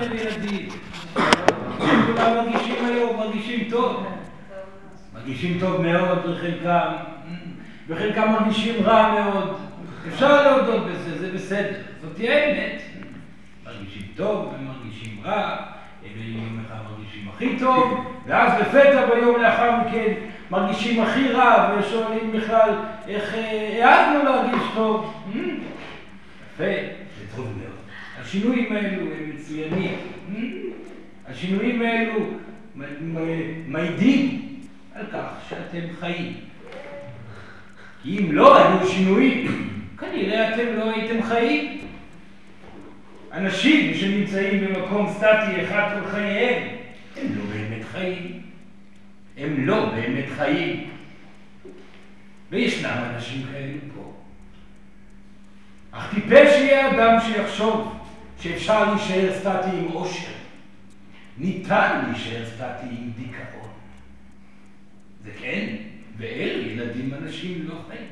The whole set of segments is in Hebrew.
לכם ילדים? כולם מרגישים היום, מרגישים טוב. מרגישים טוב מאוד בחלקם, וחלקם מרגישים רע מאוד. אפשר להודות בזה, זה בסדר. זאת תהיה האמת. מרגישים טוב ומרגישים רע, יום אחד מרגישים הכי טוב, ואז לפתע ביום לאחר מכן מרגישים הכי רע, ושואלים בכלל איך אה, העזנו להרגיש טוב. יפה. השינויים האלו הם מצוינים. השינויים האלו מעידים על כך שאתם חיים. כי אם לא היו שינויים, כנראה אתם לא הייתם חיים. אנשים שנמצאים במקום סטטי אחד כל חייהם, הם לא באמת חיים. הם לא באמת חיים. וישנם אנשים כאלו פה. אך טיפש יהיה אדם שיחשוב שאפשר להישאר סטטי עם עושר. ניתן להישאר סטטי עם דיכאון. זה כן, ואלה ילדים אנשים לא חיים.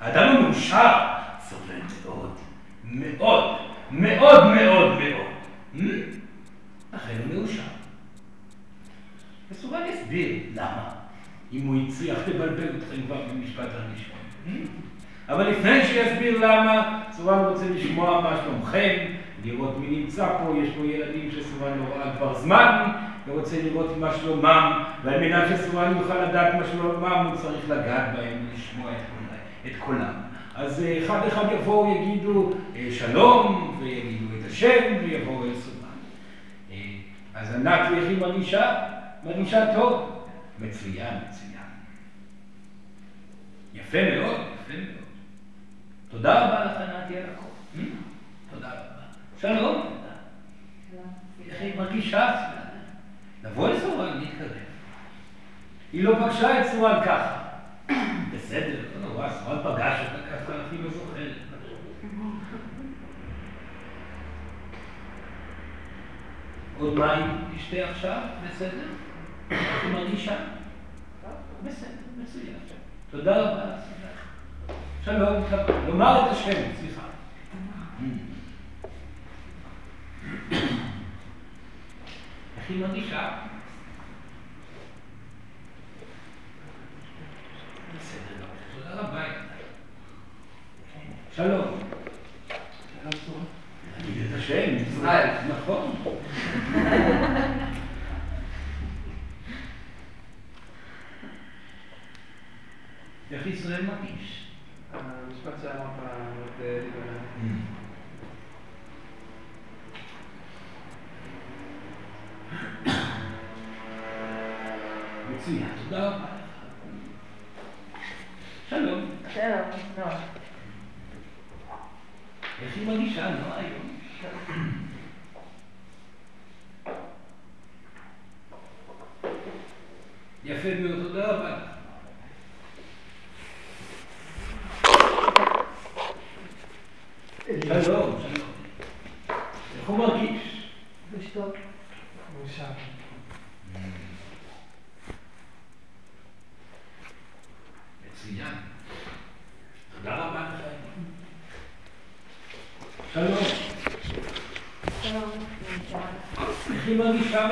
האדם המאושר סובל מאוד, מאוד, מאוד מאוד מאוד. לכן הוא מאושר. מסוגל להסביר למה, אם הוא הצליח לבלבל אתכם כבר במשפט הראשון. אבל לפני שיסביר למה, סורן רוצה לשמוע מה שלומכם, לראות מי נמצא פה, יש פה ילדים שסורן לא ראה כבר זמן, ורוצה לראות מה שלומם, ועל מנת שסורן יוכל לדעת מה שלומם, הוא צריך לגעת בהם ולשמוע את קולם. אז אחד אחד יבואו, יגידו שלום, ויגידו את השם, ויבואו אל סורן. אז ענת, איך היא מרגישה? מרגישה טוב. מצוין, מצוין. יפה מאוד, יפה מאוד. תודה רבה לך, על הכל. תודה רבה. שלום. איך היא מרגישה? לבוא לסורן, להתקרב. היא לא פגשה את סורן ככה. בסדר, לא נורא, סורן פגש אותה ככה, אני לא זוכרת. עוד מים תשתה עכשיו? בסדר? איך מרגישה? בסדר, מצוין. תודה רבה. שלום, לומר את השם, סליחה. איך היא מרגישה? בסדר, תודה רבה. שלום. את השם, ישראל. נכון. איך ישראל מרגיש? המשפט שאמרת מאוד ליברל. מצוין, תודה רבה. שלום. שלום, נועה. איך היא מרגישה, נועה, היום? יפה מאוד, תודה רבה. שלום. איך הוא מרגיש? לשתות. מאושר. מצוין. תודה רבה לך. שלום. שלום. איך היא מרגישה?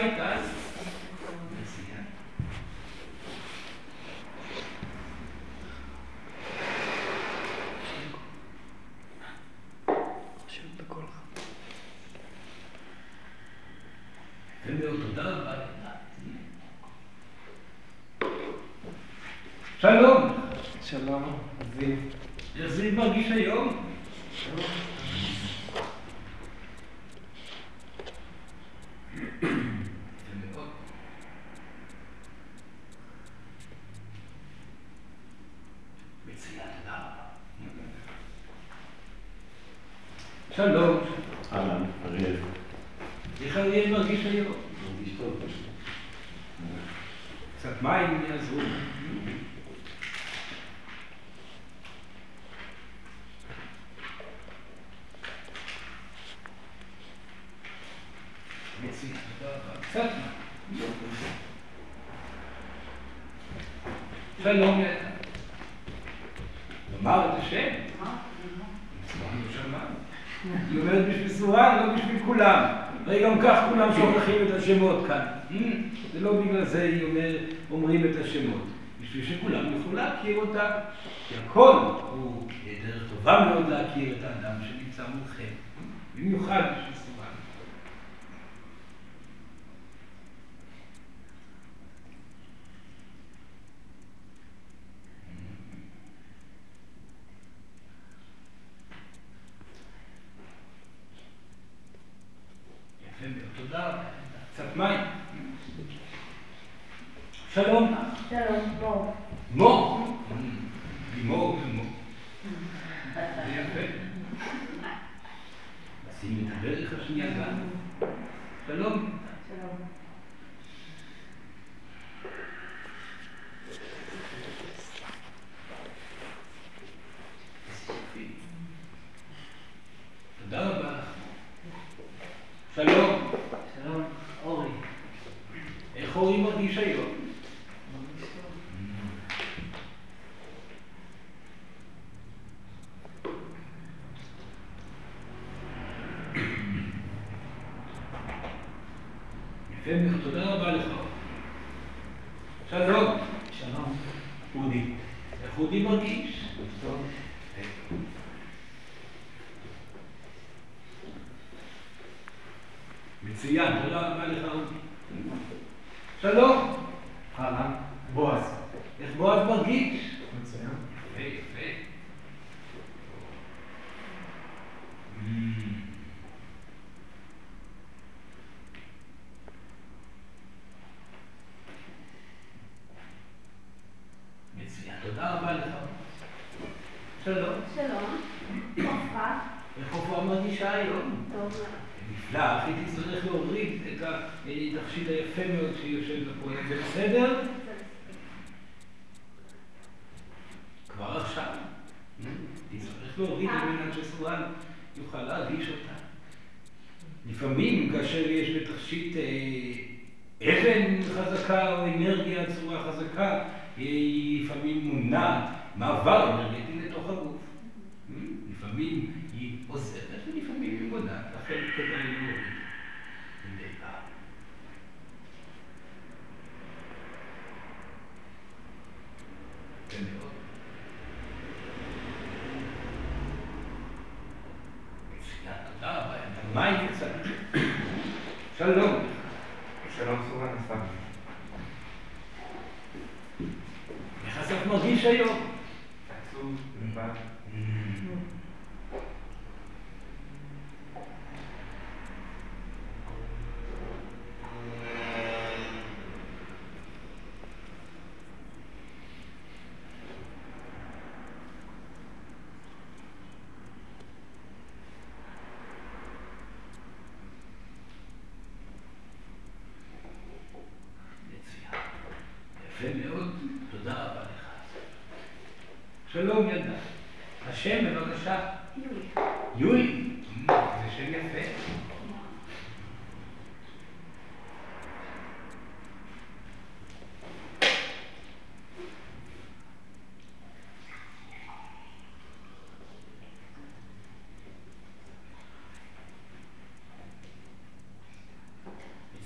שלום.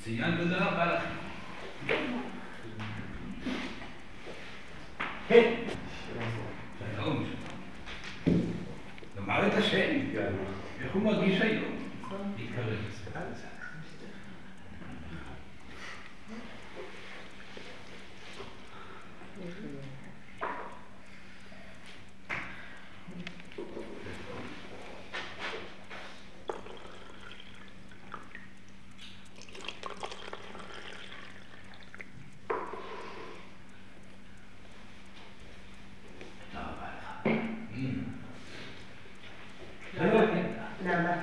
מצוין, תודה רבה לכם. כן. שלום. לומר את השם. איך הוא מרגיש היום? להתקרב לזה. תודה רבה לך. שלום. נעמה. איך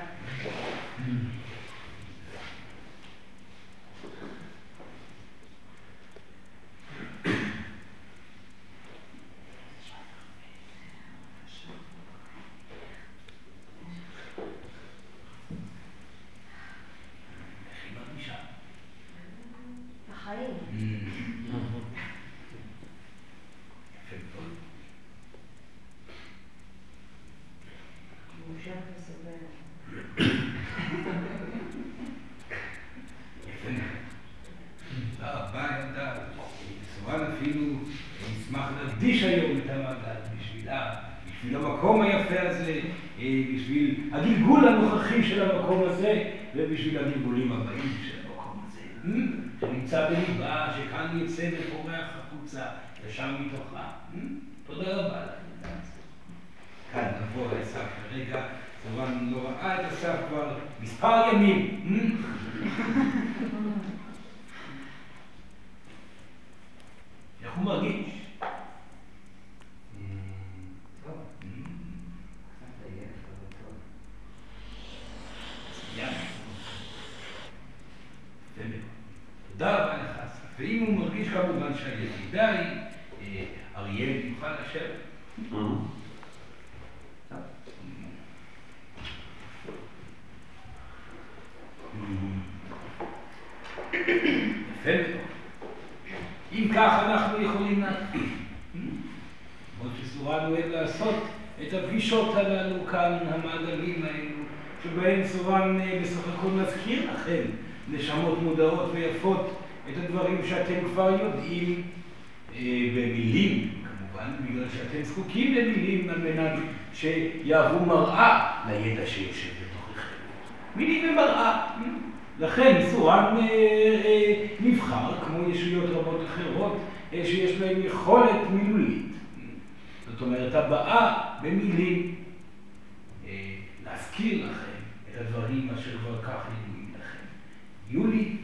היא מרגישה? בחיים. יפה מאוד. מאושרת וסובלת. הנוכחי של המקום הזה, ובשביל הגלגולים הבאים של המקום הזה. Hmm? שנמצא בליבה, שכאן יוצא ופורח החוצה, ושם מתוכה. Hmm? תודה רבה לך. כאן נבוא לעשף כרגע, כמובן לא ראה את עשף כבר מספר ימים. Hmm? איך הוא מרגיש? לך, אסף. ואם הוא מרגיש כמובן שהיחידה היא, אה, אריאל יוכל לשבת. יפה מאוד. אם כך אנחנו יכולים להתחיל. כמו שסורן אוהב לעשות את הפגישות הללו כאן, המעגלים האלו, שבהם סורן אה, בסך הכל מזכיר לכם נשמות מודעות ויפות את הדברים שאתם כבר יודעים אה, במילים, כמובן, בגלל שאתם זקוקים למילים על מנת שיהוו מראה לידע שיושב בתוככם. מילים ומראה. לכן סורן אה, אה, נבחר, כמו ישויות רבות אחרות, שיש להן יכולת מילולית. זאת אומרת, הבאה במילים, להזכיר לכם את הדברים אשר כבר כך. יולי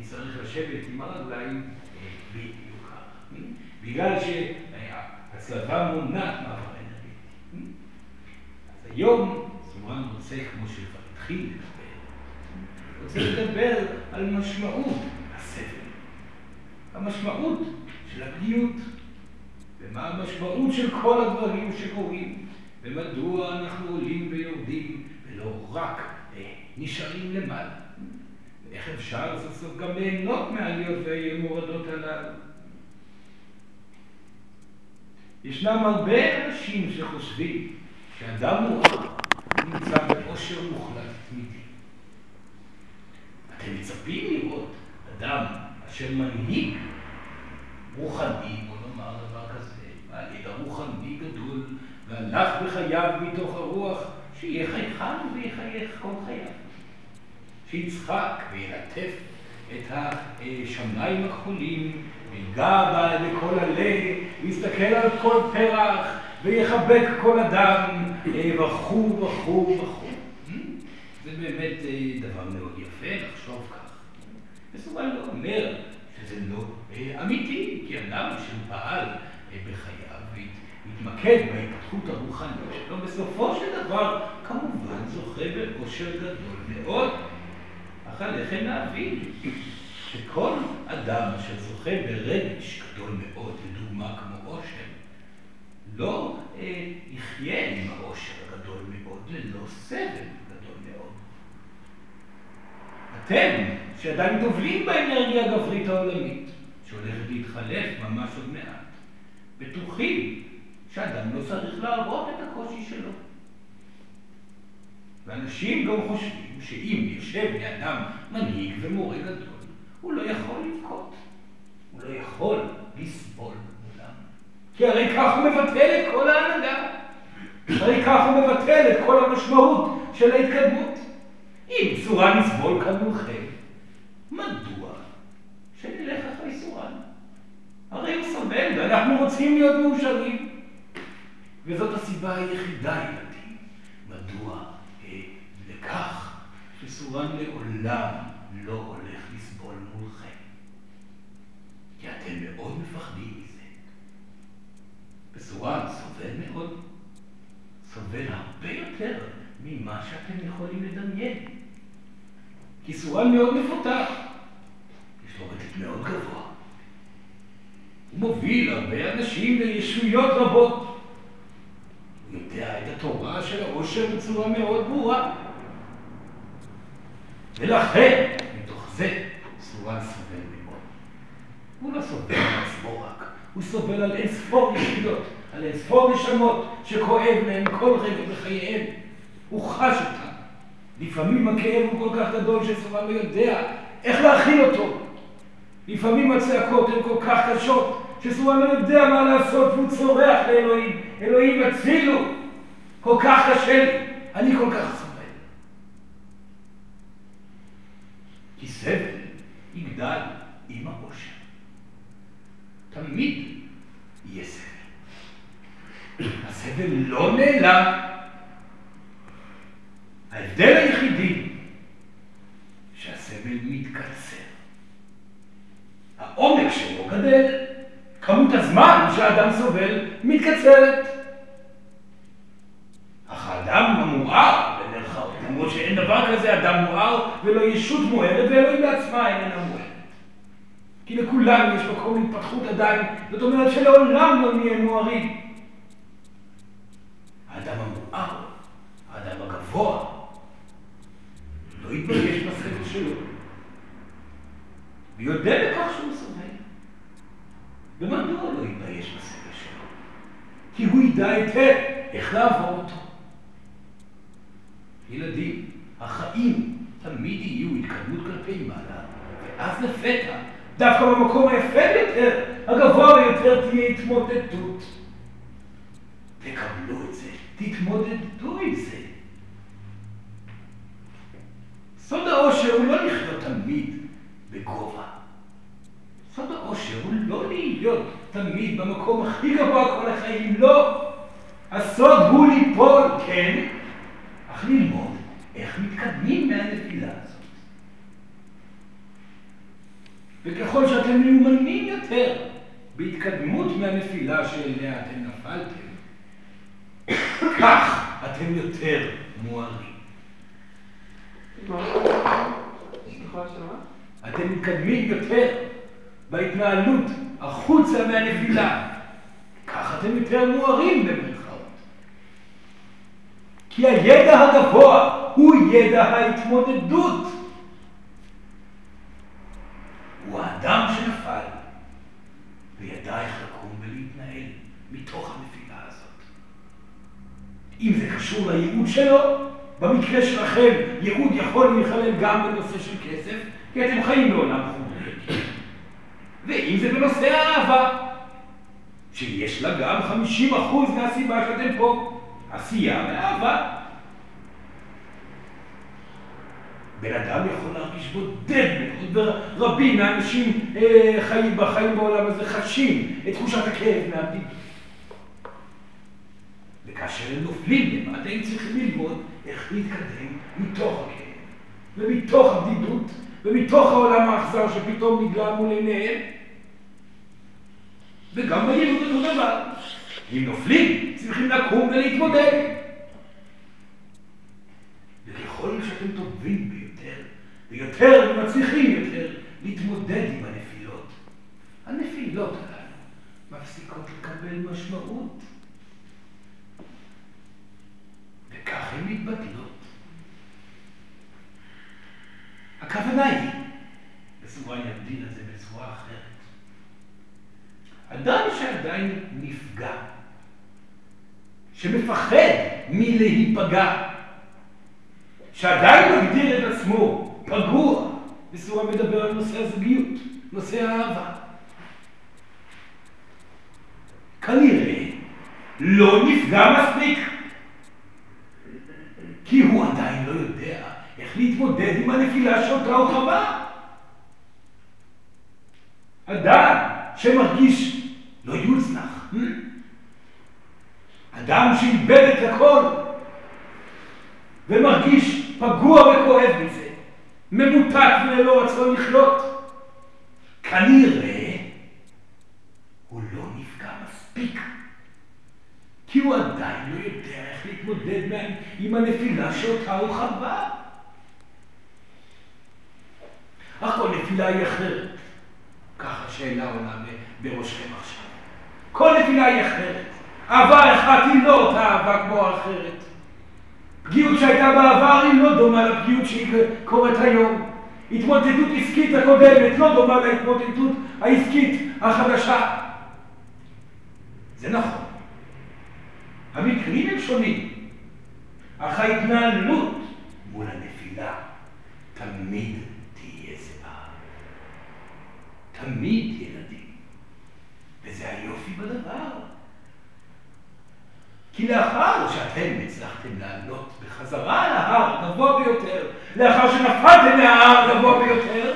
תצטרך לשבת עם הרגליים אה, בדיוק ככה. בגלל שהצלבה מונעת מעבר אנרגטי. אז היום סורן רוצה, כמו שכבר התחיל לדבר, רוצה לדבר על משמעות הסבל. המשמעות של הפגיעות, ומה המשמעות של כל הדברים שקורים, ומדוע אנחנו עולים ויורדים, ולא רק אה, נשארים למעלה. ואיך אפשר סוף סוף גם ליהנות מהעליות והמורדות הללו. ישנם הרבה אנשים שחושבים שאדם מואר נמצא באושר מוחלט תמידי. אתם מצפים לראות אדם אשר מנהיג רוחני, בוא נאמר דבר כזה, בעל ידע רוחני גדול, והלך בחייו מתוך הרוח, שיהיה חייכן ויחייך כל חייו. שיצחק וילטף את השמיים הכחולים, ויגע בכל הלב, ויסתכל על כל פרח, ויחבק כל אדם, וכו' וכו' וכו'. זה באמת דבר מאוד יפה לחשוב כך. וסורן לא אומר שזה לא אמיתי, כי אדם שפעל בחייו והתמקד בהתפתחות הרוחנית שלו, בסופו של דבר כמובן זוכה באושר גדול מאוד. אך עליכם להבין שכל אדם אשר זוכה ברגש גדול מאוד, לדוגמה כמו אושר, לא אה, יחיה עם האושר הגדול מאוד ללא סבל גדול מאוד. אתם, שעדיין דובלים באנרגיה הגברית העולמית, שהולכת להתחלף ממש עוד מעט, בטוחים שאדם לא צריך להראות את הקושי שלו. ואנשים גם חושבים שאם יושב לאדם מנהיג ומורה גדול, הוא לא יכול לבכות, הוא לא יכול לסבול מולם. כי הרי כך הוא מבטל את כל ההנהגה, הרי כך הוא מבטל את כל המשמעות של ההתקדמות. אם סורן יסבול מולכם, מדוע שנלך אחרי סורן? הרי הוא סובל ואנחנו רוצים להיות מאושרים. וזאת הסיבה היחידה, ילדים, מדוע לכך שסורן לעולם לא הולך לסבול מולכם. כי אתם מאוד מפחדים מזה. וסורן סובל מאוד, סובל הרבה יותר ממה שאתם יכולים לדמיין. כי סורן מאוד מפותח, יש לו רטט מאוד גבוה. הוא מוביל הרבה אנשים לישויות רבות. הוא יודע את התורה של העושר בצורה מאוד ברורה. ולכן, מתוך זה, סורן סובל מאוד. הוא לא סובל על עצמו רק, הוא סובל על אין ספור יחידות, על אין ספור נשמות שכואב להם כל רגע בחייהם. הוא חש אותם. לפעמים הכאב הוא כל כך גדול שסורן לא יודע איך להכיל אותו. לפעמים הצעקות הן כל כך קשות שסורן לא יודע מה לעשות והוא צורח לאלוהים, אלוהים הצילו, כל כך קשה לי, אני כל כך סובל. כי סבל יגדל עם העושר. תמיד יהיה סבל. הסבל לא נעלם. ההבדל היחידי שהסבל מתקצר. העומק שלו גדל, כמות הזמן שהאדם סובל מתקצרת. אך האדם המואר, למרות שאין דבר כזה אדם מואר ולא ישות מוארת, ואלוהים בעצמה איננה מוארת. כי לכולם יש מקום להתפתחות עדיין, זאת אומרת שלעולם לא נהיה מוארים. האדם המואר, האדם הגבוה, לא יתבייש בסבל שלו. ויודע בכך שהוא סובל. ומדוע לא יתבייש בסבל שלו? כי הוא ידע היטב איך לעבור אותו. ילדים, החיים תמיד יהיו התקדמות כלפי מעלה, ואז לפתע, דווקא במקום היפה ביותר, הגבוה ביותר, תהיה התמודדות. תקבלו את זה, תתמודדו עם זה. סוד העושר הוא לא לחיות תמיד בגובה. סוד העושר הוא לא להיות תמיד במקום הכי גבוה כל החיים, לא. הסוד הוא ליפול, כן, אך ללמוד איך מתקדמים מהנפילה הזאת. וככל שאתם מיומנים יותר בהתקדמות מהנפילה שאליה אתם נפלתם, כך אתם יותר מוארים. אתם מתקדמים יותר בהתנהלות החוצה מהנפילה. כך אתם יותר מוארים במרכאות. כי הידע הגבוה הוא ידע ההתמודדות. הוא האדם שנפל וידע איך לקום ולהתנהל מתוך הנפילה הזאת. אם זה קשור לייעוד שלו, במקרה שלכם ייעוד יכול להיכלל גם בנושא של כסף, כי אתם חיים בעולם חומרי. ואם זה בנושא האהבה, שיש לה גם 50% מהסיבה שאתם פה, עשייה ואהבה. בן אדם יכול להרגיש בודד מאוד, ורבים מהאנשים אה, חיים בחיים בעולם הזה חשים את תחושת הכאב מהבדידות. וכאשר הם נופלים למטה, הם צריכים ללמוד איך להתקדם מתוך הכאב, ומתוך הבדידות, ומתוך העולם האכזר שפתאום נגלה מול עיניהם. וגם בילוד אותו דבר. אם נופלים, צריכים לקום ולהתמודד. וככל שאתם טובים ביותר, ויותר ומצליחים יותר להתמודד עם הנפילות, הנפילות הללו מפסיקות לקבל משמעות. וכך הן מתבטלות. הכוונה היא, בסוגריים נגדיל את זה בצורה אחרת, אדם שעדיין נפגע, שמפחד מלהיפגע, שעדיין מגדיר את עצמו פגוע, בסורה מדבר על נושא הזוגיות, נושא האהבה. כנראה לא נפגע מספיק, כי הוא עדיין לא יודע איך להתמודד עם הנפילה שאותה הוא חווה. אדם שמרגיש לא יוצנח. אדם שאיבד את הכל ומרגיש פגוע וכואב מזה, ממותק וללא רצון לחיות. כנראה הוא לא נפגע מספיק, כי הוא עדיין לא יודע איך להתמודד עם הנפילה שאותה הוא חווה. אך כל נפילה היא אחרת. ככה שאלה עולה בראשכם עכשיו. כל נפילה היא אחרת. אהבה אחת היא לא אותה אהבה כמו האחרת. פגיעות שהייתה בעבר היא לא דומה לפגיעות שהיא קורית היום. התמודדות עסקית הקודמת לא דומה להתמודדות העסקית החדשה. זה נכון. המקרים הם שונים, אך ההתנהלות מול הנפילה תמיד תהיה זהה. תמיד ילדים. וזה היופי בדבר. כי לאחר שאתם הצלחתם לעלות בחזרה על ההר הגבוה ביותר, לאחר שנפלתם מההר הגבוה ביותר?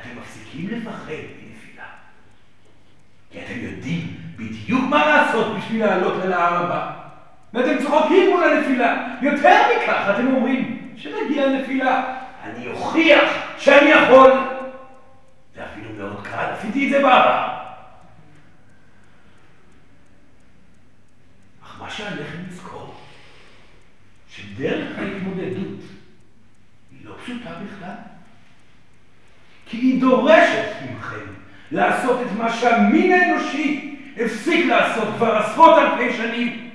אתם מפסיקים לפחד מנפילה. כי אתם יודעים בדיוק מה לעשות בשביל לעלות אל ההר הבא. ואתם צוחקים מול הנפילה. יותר מכך, אתם אומרים, כשנגיע לנפילה, אני אוכיח שאני יכול. זה אפילו מאוד קל, עשיתי את זה בעבר. אך מה שעליכם לזכור, שדרך ההתמודדות היא לא פשוטה בכלל. כי היא דורשת מכם לעשות את מה שהמין האנושי הפסיק לעשות כבר עשרות אלפי שנים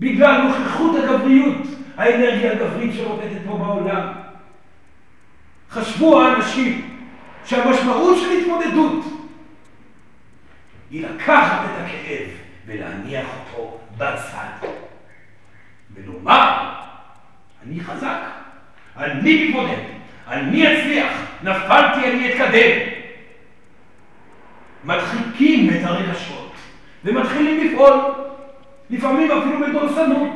בגלל נוכחות הגבריות, האנרגיה הגברית שרובדת פה בעולם. חשבו האנשים שהמשמעות של התמודדות היא לקחת את הכאב ולהניח אותו בצד ולומר, אני חזק, אני מתמודד, אני אצליח, נפלתי, אני אתקדם. מדחיקים את הרגשות ומתחילים לפעול, לפעמים אפילו בדורסנות.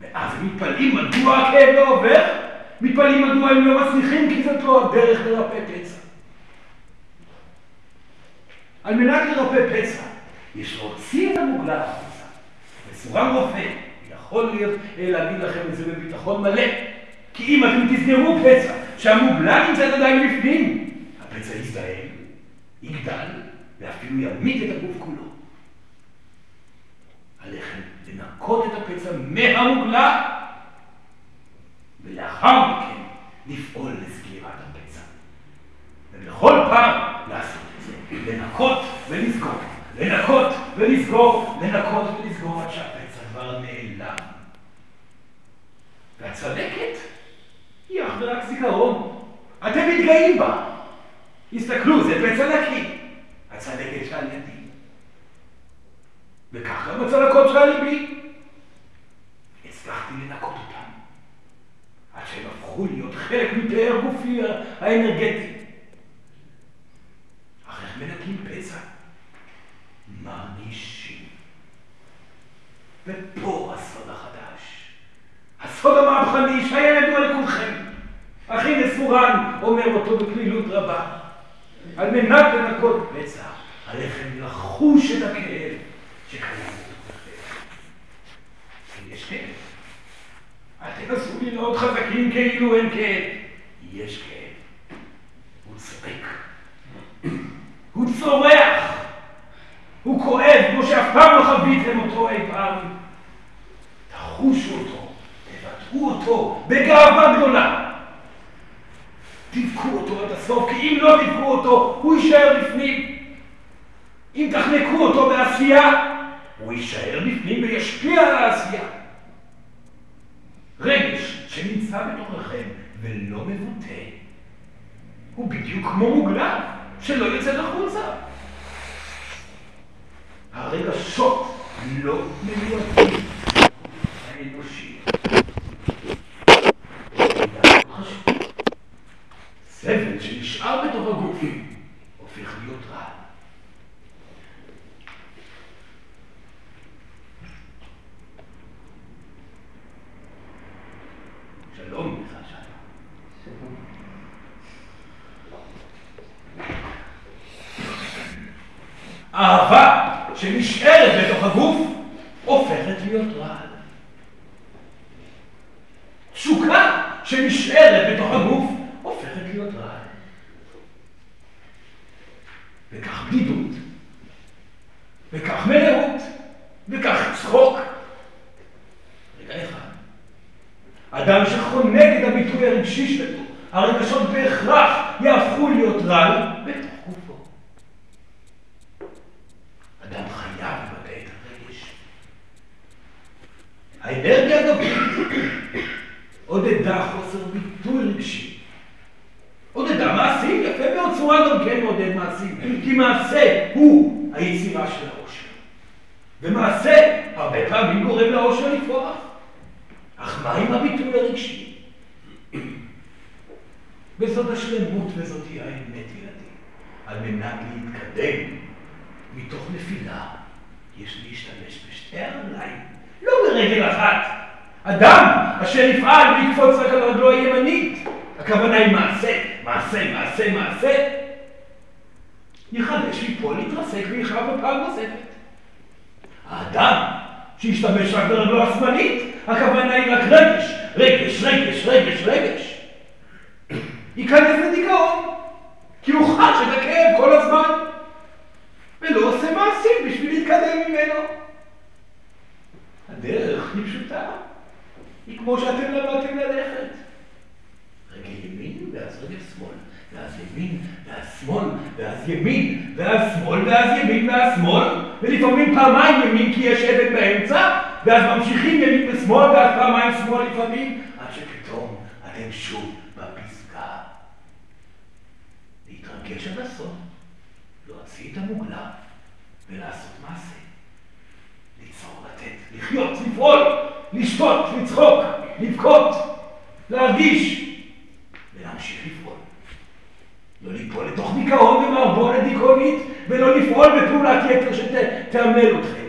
ואז מתפלאים מדוע הכאב לא עובר, מתפלאים מדוע הם לא מצליחים, כי זאת לא הדרך לרפא פצע. על מנת לרפא פצע, יש להוציא את המוגלה החוצה. מסורן רופא יכול להיות להגיד לכם את זה בביטחון מלא. כי אם אתם תסגרו פצע שהמוגלה נמצאת עדיין בפנים, הפצע יזדהם, יגדל, ואפילו ימית את הגוף כולו. עליכם לנקות את הפצע מהמוגלה, ולאחר מכן לפעול לסגירת הפצע. ובכל פעם לעשות את זה, לנקות ולסגור, לנקות ולסגור, לנקות ולסגור עד שהפצע כבר נעלם. והצלקת היא אך ורק זיכרון. אתם מתגאים בה. הסתכלו, זה פצע נקי. הצלקת שעל ידי. וכך גם הצלקות שעל ליבי. הצלחתי לנקות אותם. עד שהם הפכו להיות חלק מפאר גופי האנרגטי. אך איך מנקים פצע? מרגישים. ופה הסוד החדש. הסוד המהפכני שהיה ידוע לכולכם. אחי מסורן אומר אותו בקלילות רבה. על מנת לנקות פצע, עליכם לחוש את הכאב שקיים בתוככם. יש כאב. אל תנסו לראות חזקים כאילו אין כאב. יש כאב. הוא צועק. הוא צורח. הוא כואב כמו שאף פעם לא חוויתם אותו אי פעם. תחושו אותו, תבטאו אותו בגאווה גדולה. תבכו אותו עד הסוף, כי אם לא תבכו אותו, הוא יישאר בפנים. אם תחנקו אותו בעשייה, הוא יישאר בפנים וישפיע על העשייה. רגש שנמצא בתוככם ולא מבוטא, הוא בדיוק כמו מוגלה שלא יוצא החוצה. הרגשות לא מיועדים האנושי. סבל שנשאר בתוך הגופים הופך להיות רע. שלום, מיכל שלום. אהבה שנשארת בתוך הגוף הופכת להיות רעל. תשוקה שנשארת בתוך הגוף הופכת להיות רעל. וכך בדידות, וכך מלאות, וכך צחוק. רגע אחד. אדם שחונק את הביטוי הרגשי שלו, הרגשות בהכרח יהפכו להיות רעל בתוך גופו. אדם חייב לבטא את הרגש. האנרגיה הגברית עודדה חוסר ביטוי רגשי. עודדה מעשים, יפה מאוד, צורה גם כן מעודד מעשים, כי מעשה הוא היצירה של העושר. ומעשה הרבה פעמים גורם לעושר לפרוח. אך מה עם הביטוי הרגשי? וזאת השלמות וזאת היא האמת, ילדים. על מנת להתקדם מתוך נפילה, יש להשתמש בשתי הרגליים, לא ברגל אחת, אדם אשר יפעל ויקפוץ רק על רגלו הימנית, הכוונה היא מעשה, מעשה, מעשה, מעשה, יחדש ליפול, להתרסק ויחרב בפעם נוספת. האדם שישתמש רק ברגלו השמאלית, הכוונה היא רק רגש, רגש, רגש, רגש, רגש. ייכנס לדיכאון, כי הוא חש את הכאב כל הזמן, ולא עושה מעשים בשביל להתקדם ממנו. הדרך היא פשוטה, היא כמו שאתם למדתם ללכת. רגל ימין ואז רגל שמאל, ואז ימין ואז שמאל, ואז ימין ואז שמאל, ואז ימין ואז שמאל, ולפעמים פעמיים ימין כי יש אבן באמצע, ואז ממשיכים ימין ושמאל, ואז פעמיים שמאל לפעמים, עד שפתאום אתם שוב בפסגה. להתרגש עד הסוף, להוציא את המוגלה ולעשות מעשה. ליצור, לתת, לחיות, לפעול, לשתות, לצחוק, לבכות, להרגיש, ולהמשיך לפעול. לא ליפול לתוך דיכאון ומערבונת דיכאונית, ולא לפעול בפעולת יתר שתעמל אתכם,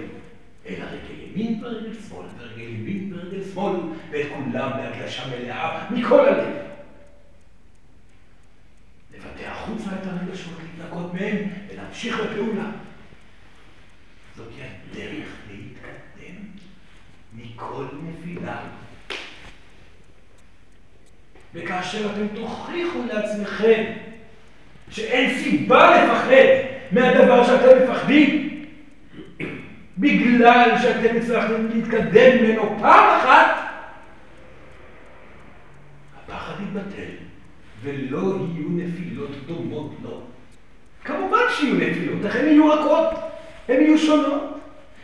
אלא רגל ימין ורגל שמאל, ורגל ימין ורגל שמאל, ואת כולם בהגלשה מלאה מכל הלב. לבטא החוצה את הרגשות, להתנקות מהם, ולהמשיך בפעולה. זאת הדרך להתקדם מכל נפילה. וכאשר אתם תוכיחו לעצמכם שאין סיבה לפחד מהדבר שאתם מפחדים, בגלל שאתם הצלחתם להתקדם ממנו פעם אחת, הפחד יתבטל, ולא יהיו נפילות דומות לו. כמובן שיהיו נפילות, אך הן יהיו רכות, הן יהיו שונות.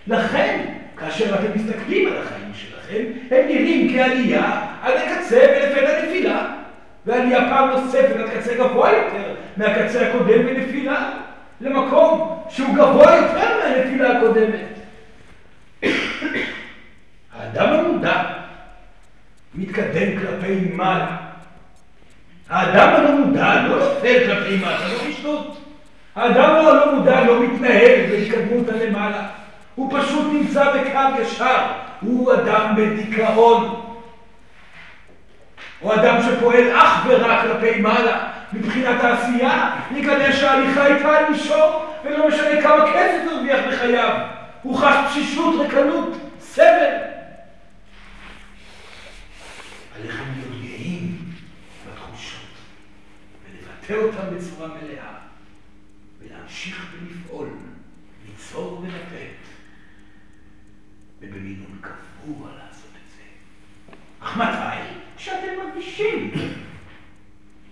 לכן, כאשר אתם מסתכלים על החיים שלכם, הם נראים כעלייה עד הקצה ולפתע נפילה, ועלייה פעם נוספת עד קצה גבוה יותר מהקצה הקודם בנפילה, למקום שהוא גבוה יותר מהנפילה הקודמת. האדם המודע מתקדם כלפי מעלה. האדם הלא מודע לא נופל כלפי מטה, לא בשטות. האדם הלא מודע לא מתנהל בהתקדמות הלמעלה. הוא פשוט נמצא בקו ישר. הוא אדם בדיכאון. הוא אדם שפועל אך ורק כלפי מעלה. מבחינת העשייה, יגלה שההליכה איתה על מישור, ולא משנה כמה כסף הרוויח בחייו. הוא חש תשישות, רקנות, סבל. עליכם להיות גאים בתחושות, ולבטא אותן בצורה מלאה, ולהמשיך ולפעול, ליצור ולתת, ובמינון קבוע לעשות את זה. אך מתי? כשאתם מרגישים.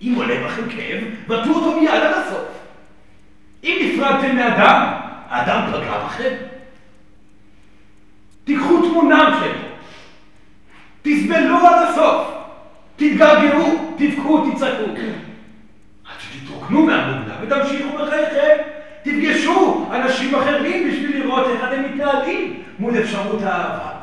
אם עולה בכם כאב, בטאו אותו מיד עד הסוף. אם נפרדתם מאדם, האדם פגע בכם. תיקחו תמונה שלו, תסבלו עד הסוף, תתגעגעו, תבכו, תצעקו. עד שתתרוקנו מהמוגלה ותמשיכו בחייכם. תפגשו אנשים אחרים בשביל לראות איך אתם מתנהלים מול אפשרות האהבה.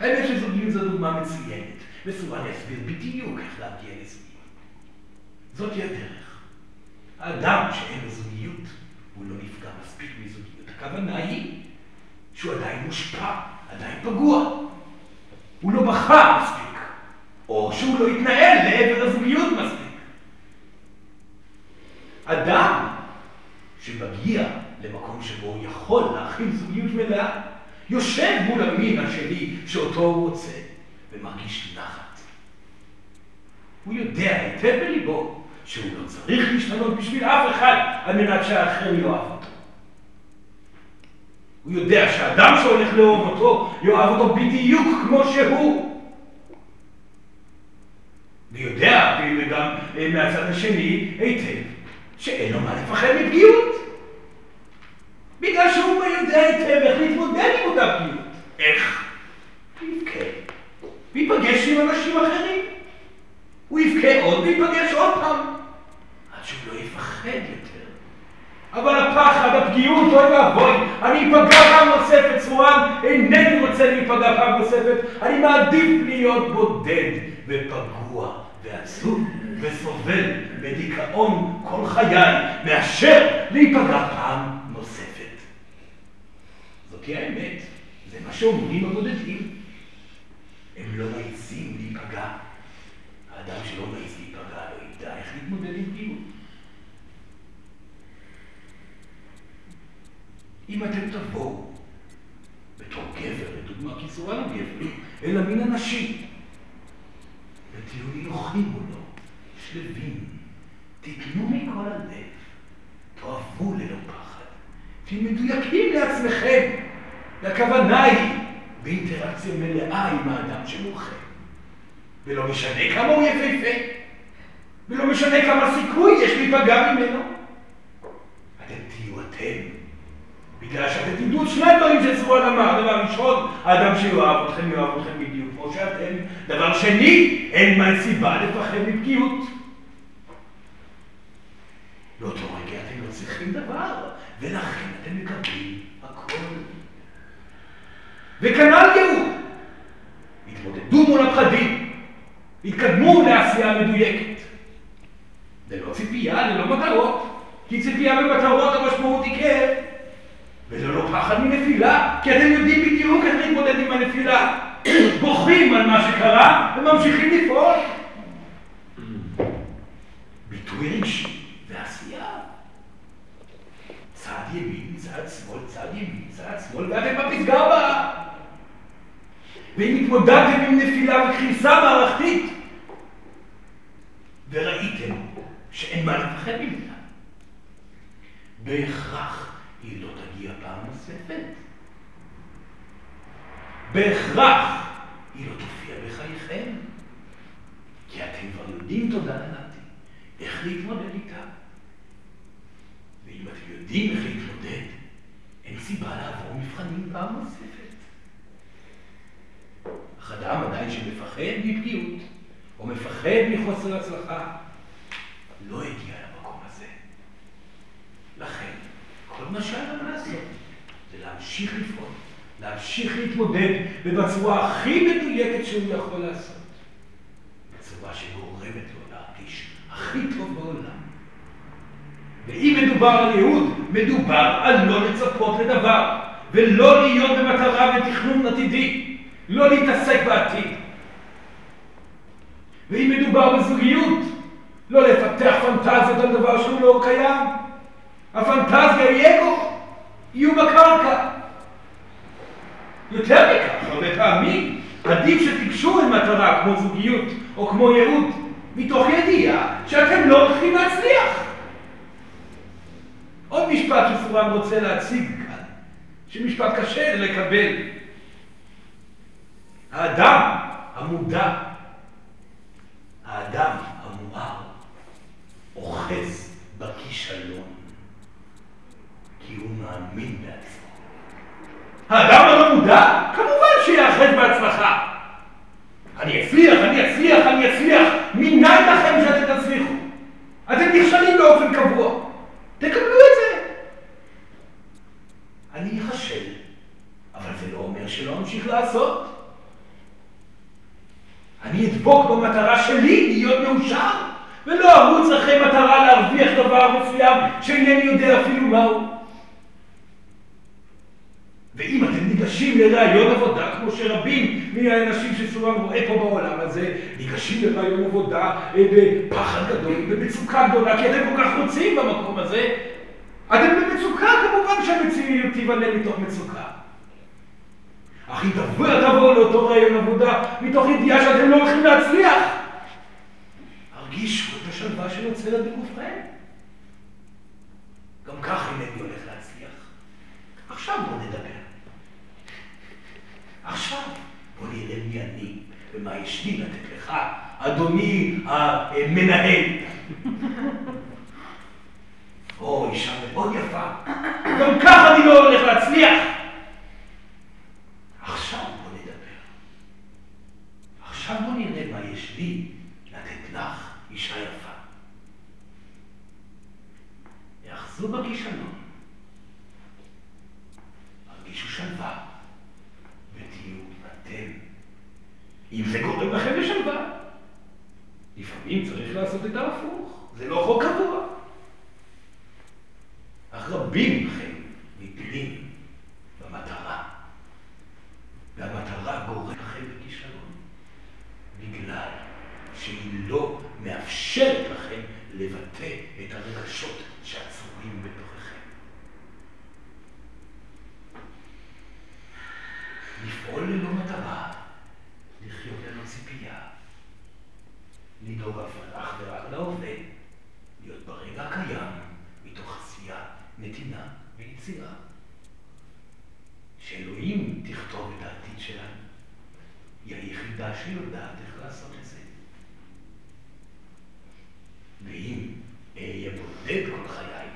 האמת שזוגיות זו דוגמה מצוינת, וסורן יסביר בדיוק איך להגיע לזוגיות. זאת היא הדרך. האדם שאין לו זוגיות, הוא לא נפגע מספיק מזוגיות. הכוונה היא שהוא עדיין מושפע, עדיין פגוע. הוא לא בחר מספיק, או שהוא לא התנהל לעבר הזוגיות מספיק. אדם שמגיע למקום שבו הוא יכול להכיל זוגיות מלאה, יושב מול המין השני שאותו הוא רוצה, ומרגיש נחת. הוא יודע היטב בליבו שהוא לא צריך להשתנות בשביל אף אחד על מנת שהאחר יאהב אותו. הוא יודע שאדם שהולך לאהוב אותו, יאהב אותו בדיוק כמו שהוא. ויודע, וגם מהצד השני, היטב, שאין לו מה לפחד מפגיעות. בגלל שהוא יודע היטב איך להתמודד עם אותה פגיעות. איך? יבכה. וייפגש עם אנשים אחרים. הוא יבכה עוד וייפגש עוד פעם. עד שהוא לא יפחד יותר. אבל הפחד, הפגיעות, אוי ואבוי, אני אפגע פעם נוספת, צורן, אינני רוצה להיפגע פעם נוספת, אני מעדיף להיות בודד ופגוע ועצוב וסובל בדיכאון כל חיי, מאשר להיפגע פעם נוספת. זאת היא האמת, זה מה שאומרים הבודדים. הם לא מעיזים להיפגע. האדם שלא מעיז להיפגע לא ידע איך להתמודד עם פגיעות. אם אתם תבואו בתור גבר, לדוגמה, כי הוא גבר, אל המין הנשי, ותהיו נינוחים מולו, שלווים, תיתנו מכל הלב, תאהבו ללא פחד, תהיו מדויקים לעצמכם, והכוונה היא באינטראקציה מלאה עם האדם שמולכם. ולא משנה כמה הוא יפהפה, ולא משנה כמה סיכוי יש להיפגע ממנו. אתם תהיו אתם, בגלל שאתם תדעו שני דברים שסורן אמר. דבר ראשון, האדם שיאהב אתכם יאהב אתכם בדיוק כמו שאתם. דבר שני, אין מה סיבה לפחד מפגיעות. באותו רגע אתם לא צריכים דבר, ולכן אתם מקבלים הכל. וכנ"ל יהוד. התמודדו מול הפחדים, התקדמו לעשייה מדויקת. ללא ציפייה, ללא מטרות, כי ציפייה ומטרות המשמעות היא כאב. וללא פחד מנפילה, כי אתם יודעים בדיוק איך להתמודד עם הנפילה. בוכים על מה שקרה וממשיכים לפעול. ביטוי רגשי ועשייה. צד ימין, צד שמאל, צד ימין, צד שמאל, ואתם בפסגה הבאה. ואם התמודדתם עם נפילה וקריסה מערכתית, וראיתם שאין מה לפחד ממנה, בהכרח היא לא תגיע פעם נוספת. בהכרח היא לא תופיע בחייכם, כי אתם כבר יודעים, תודה לנתי, איך להתמודד איתה. יודעים איך להתמודד, אין סיבה לעבור מבחנים פעם נוספת. אך אדם עדיין שמפחד מפגיעות, או מפחד מחוסר הצלחה, לא הגיע למקום הזה. לכן, כל מה שהיה לנו לעשות זה להמשיך לפעול, להמשיך להתמודד ובצורה הכי מדויקת שהוא יכול לעשות. בצורה שגורמת לו להרגיש הכי טוב בעולם. ואם מדובר על ייעוד, מדובר על לא לצפות לדבר, ולא להיות במטרה ותכנון עתידי, לא להתעסק בעתיד. ואם מדובר בזוגיות, לא לפתח פנטזיות על דבר שהוא לא קיים. הפנטזיה היא אגו, יהיו בקרקע. יותר מכך, הרבה פעמים עדיף שתיגשו אל מטרה כמו זוגיות או כמו ייעוד, מתוך ידיעה שאתם לא הולכים להצליח. עוד משפט שסורם רוצה להציג כאן, שמשפט קשה לקבל. האדם המודע, האדם המואר, אוחז בכישלון, כי הוא מאמין בעצמו. האדם הלא מודע, כמובן שיאחד בהצלחה. אני אצליח, אני אצליח, אני אצליח. מניין לכם שאתם תצליחו? אתם נכשלים באופן קבוע. תקבלו את זה. אני אחשל, אבל זה לא אומר שלא אמשיך לעשות. אני אדבוק במטרה שלי להיות מאושר, ולא ארוץ אחרי מטרה להרוויח דבר מסוים שאינני יודע אפילו מהו. ואם אתם ניגשים לראיון עבודה, כמו שרבים מהאנשים שסורם רואה פה בעולם הזה, ניגשים לראיון עבודה אה, בפחד גדול, במצוקה גדולה, כי אתם כל כך רוצים במקום הזה, אתם במצוקה כמובן שהמציאות תיבנה מתוך מצוקה. אך אם תבואו לאותו ראיון עבודה מתוך ידיעה שאתם לא הולכים להצליח, הרגישו את השלווה שנוצרת בגופכם. גם כך אינני הולך להצליח. עכשיו בואו נדבר. עכשיו בוא נראה מי אני ומה יש לי לתת לך, אדוני המנהל. או, אישה מאוד יפה. גם ככה אני לא הולך להצליח. עכשיו בוא נדבר. עכשיו בוא נראה מה יש לי לתת לך, אישה יפה. יאחזו בכישלון. הרגישו שלווה. ותהיו אתם. אם זה גורם לכם לשלווה. לפעמים צריך לעשות את ההפוך. זה לא חוק קבוע. אך רבים מכם נתלים במטרה. מאפשרת לכם לבטא את הרגשות שאצורים בתוככם. לפעול ללא מטרה, לחיות ללא ציפייה, לדאוג אך ורק להווה, להיות ברגע הקיים, מתוך עשייה, נתינה ויצירה. שאלוהים תכתוב את העתיד שלנו, היא היחידה שיודעת איך לעשות את זה. ואם אהיה בודד כל חיי,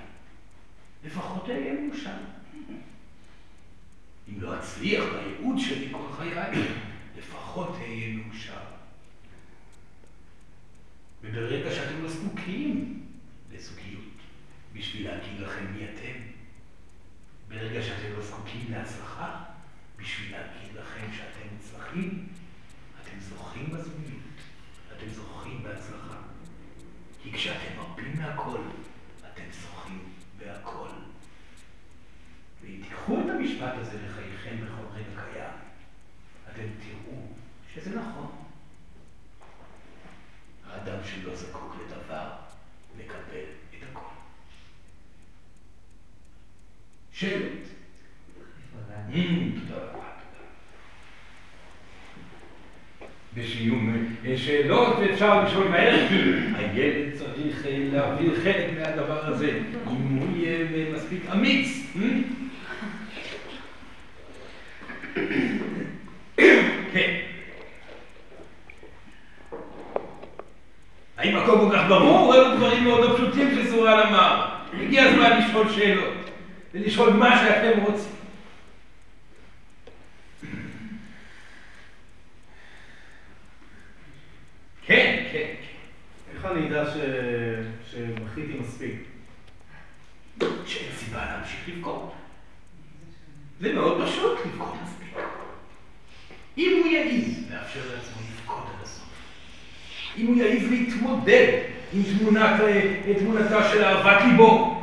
לפחות אהיה מאושר. אם לא אצליח בייעוד שלי כל חיי, לפחות אהיה מאושר. וברגע שאתם לא זקוקים לזוגיות בשביל להגיד לכם מי אתם, ברגע שאתם לא זקוקים להצלחה בשביל להגיד לכם שאתם מוצלחים, אתם זוכים בזוגיות, אתם זוכים בהצלחה. כי כשאתם מרפים מהכל, אתם זוכים בהכל. ואם תיקחו את המשפט הזה לחייכם בכל רגע קיים, אתם תראו שזה נכון. האדם שלא זקוק לדבר, מקבל את הכל. שאלות. Mm, תודה רבה, תודה. בסיום אה, מהר, כי הילד צריך אה, להעביר חלק מהדבר הזה, אם הוא יהיה מספיק אמיץ. כן. האם הכל כל כך ברור? אלו דברים מאוד לא פשוטים שסורן אמר. הגיע הזמן לשאול שאלות, ולשאול מה שאתם רוצים. כן, כן, כן. איך אני אדע ש... שמחיתי מספיק? שאין סיבה להמשיך לבכות. זה מאוד פשוט לבכות מספיק. אם הוא יעז לאפשר לעצמו לבכות עד הסוף, אם הוא יעז להתמודד עם תמונת, אה, תמונתה של אהבת ליבו,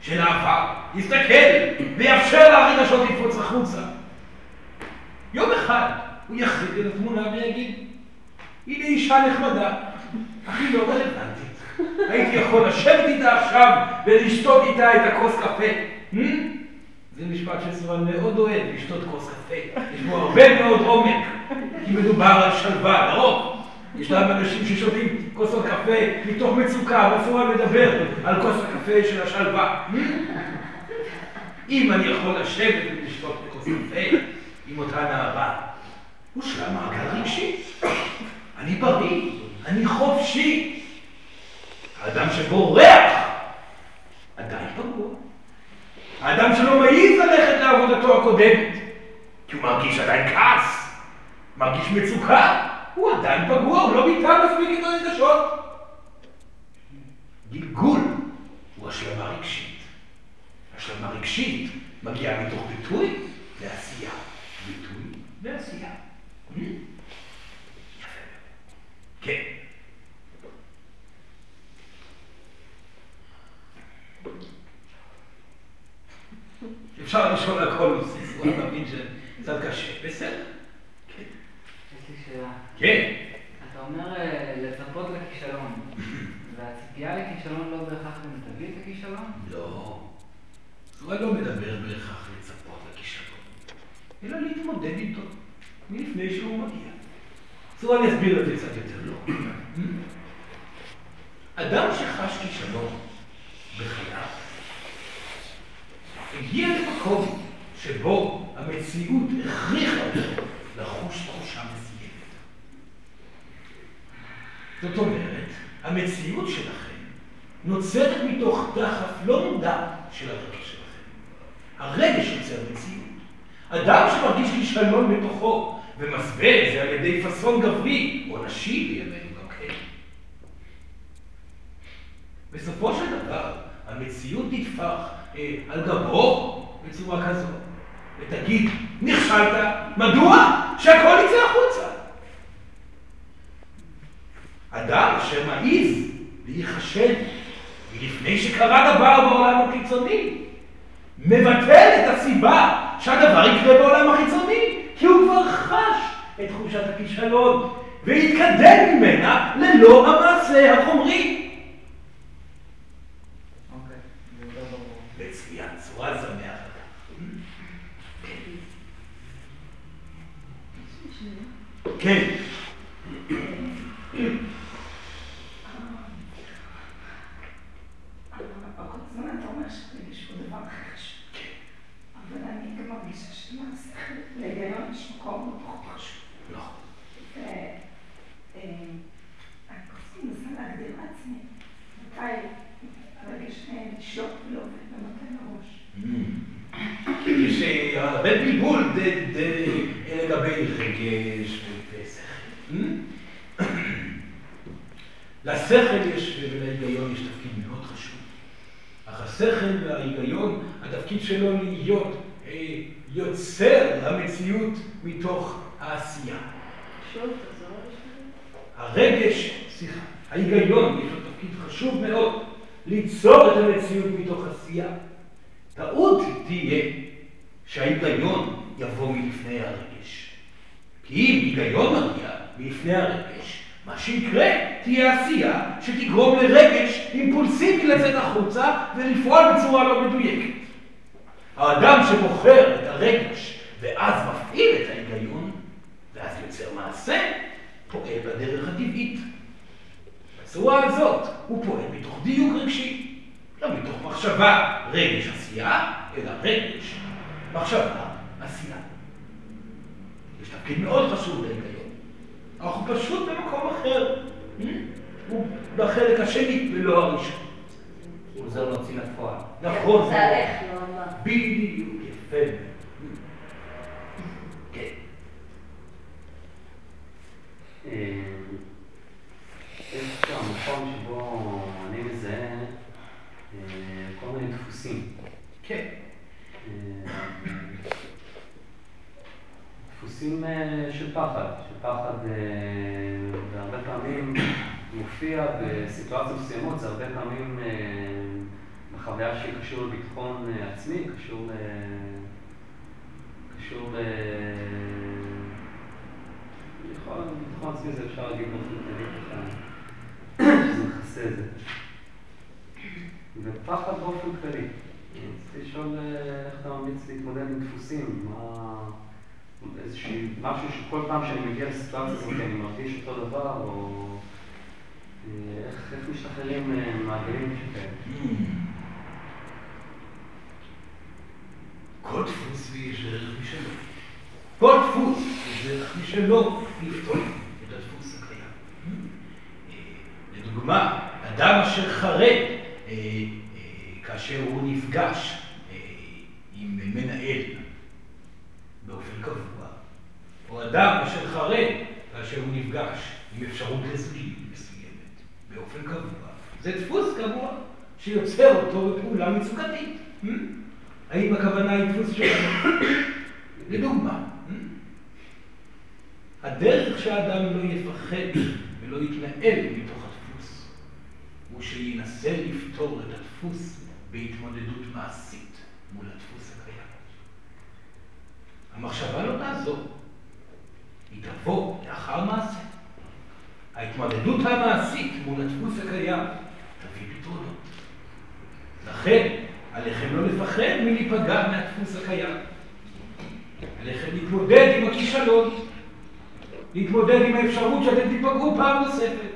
של אהבה, יסתכל ויאפשר לרגשות לפרוץ החוצה. יום אחד הוא יחזיק את התמונה ויגיד, הנה אישה נחמדה, אך היא לא רלוונטית. הייתי יכול לשבת איתה עכשיו ולשתות איתה את הכוס קפה. זה משפט שסורן מאוד אוהב, לשתות כוס קפה. יש בו הרבה מאוד עומק, כי מדובר על שלווה, לרוב. יש להם אנשים ששותים כוסות קפה מתוך מצוקה, וסורן מדבר על כוס הקפה של השלווה. אם אני יכול לשבת ולשתות כוס קפה עם אותה נערה, הושלם מעגל רגשי. אני בריא, אני חופשי. האדם שבורח עדיין פגוע. האדם שלא מעז ללכת לעבודתו הקודמת, כי הוא מרגיש עדיין כעס, מרגיש מצוקה, הוא עדיין פגוע, הוא לא ביטא מספיק את הרגשות. גלגול הוא השלמה רגשית. השלמה רגשית מגיעה מתוך ביטוי לעשייה. ביטוי ועשייה. כן. אפשר לשאול הכל, הוא מבין שקצת קשה. בסדר. כן. יש לי שאלה. כן. אתה אומר אה, לצפות לכישלון, והציפייה לכישלון לא בהכרח את הכישלון? לא. הוא לא מדבר בהכרח לצפות לכישלון, אלא להתמודד איתו מלפני שהוא מגיע. אז אני אסביר את זה קצת יותר לא. אדם שחש כישלון בחייו, הגיע למקום שבו המציאות הכריחה אותו לחוש תחושה מסוימת. זאת אומרת, המציאות שלכם נוצרת מתוך דחף לא מודע של הרגש. הרגש יוצר מציאות. אדם שמרגיש כישלון בתוכו ומסווה את זה על ידי פאסון גברי או נשי בימינו גם כן. בסופו של דבר, המציאות תטפח אה, על גבו בצורה כזאת, ותגיד, נכשלת, מדוע? שהכל יצא החוצה. אדם אשר מעז להיחשד לפני שקרה דבר בעולם החיצוני, מבטל את הסיבה שהדבר יקרה בעולם החיצוני, כי הוא כבר חש את תחושת הכישלון, ויתקדם ממנה ללא המעשה החומרי. אוקיי, צורה שמח. כן. קבוע, או אדם אשר חרד כאשר הוא נפגש עם אפשרות לזוגיות מסוימת באופן קבוע, זה דפוס קבוע שיוצר אותו בפעולה מצוקתית. Hmm? האם הכוונה היא דפוס שלנו? לדוגמה, hmm? הדרך שהאדם לא יפחד ולא יתנהל מתוך הדפוס, הוא שינסה לפתור את הדפוס בהתמודדות מעשית מול הדפוס. המחשבה לא תעזור, היא תבוא לאחר מעשה. ההתמודדות המעשית מול הדפוס הקיים תביא פתרונות. לכן, עליכם לא לפחד מלהיפגע מהדפוס הקיים. עליכם להתמודד עם הכישלון, להתמודד עם האפשרות שאתם תיפגעו פעם נוספת,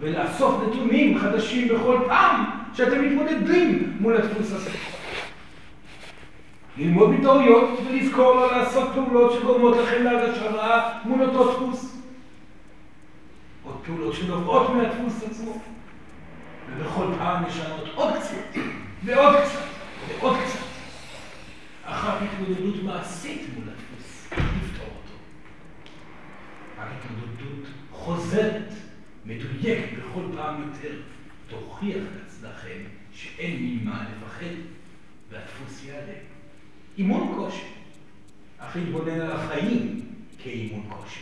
ולאסוף נתונים חדשים בכל פעם שאתם מתמודדים מול הדפוס הזה. ללמוד מטעויות ולזכור לא לעשות פעולות שגורמות לכם להרגשה רעה מול אותו דפוס. עוד פעולות שנובעות מהדפוס עצמו. ובכל פעם לשנות עוד קצת, ועוד קצת, ועוד קצת. אחר התמודדות מעשית מול הדפוס, לפתור אותו. ההתמודדות חוזרת, מדויקת בכל פעם יותר, תוכיח לכם שאין ממה לפחד, והדפוס יעלה. אימון כושר, אך להתבונן על החיים כאימון כושר.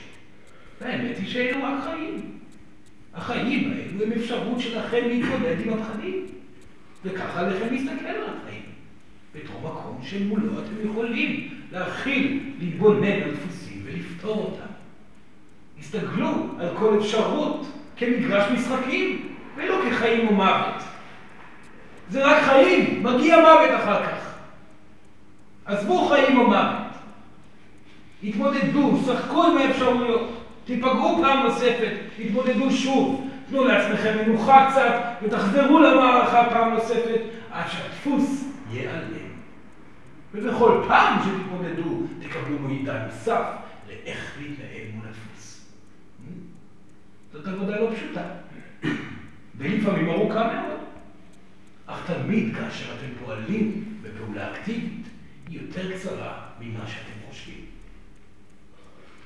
והאמת היא שאלו רק חיים. החיים האלו הם אפשרות שלכם להתמודד עם הפחדים. וככה עליכם להסתכל על החיים. בתור מקום שמולו אתם יכולים להכיל, להתבונן על דפוסים ולפתור אותם. הסתגלו על כל אפשרות כמגרש משחקים, ולא כחיים או מוות. זה רק חיים, מגיע מוות אחר כך. עזבו חיים או מוות. התמודדו, שחקו עם האפשרויות, תיפגעו פעם נוספת, תתמודדו שוב, תנו לעצמכם מנוחה קצת ותחזרו למערכה פעם נוספת עד שהדפוס ייעלם. ובכל פעם שתתמודדו תקבלו מידע נוסף לאיך להתנהל מול הדפוס. זאת עבודה לא פשוטה, ולפעמים ארוכה מאוד. אך תמיד כאשר אתם פועלים בפעולה אקטיבית, יותר קצרה ממה שאתם חושבים.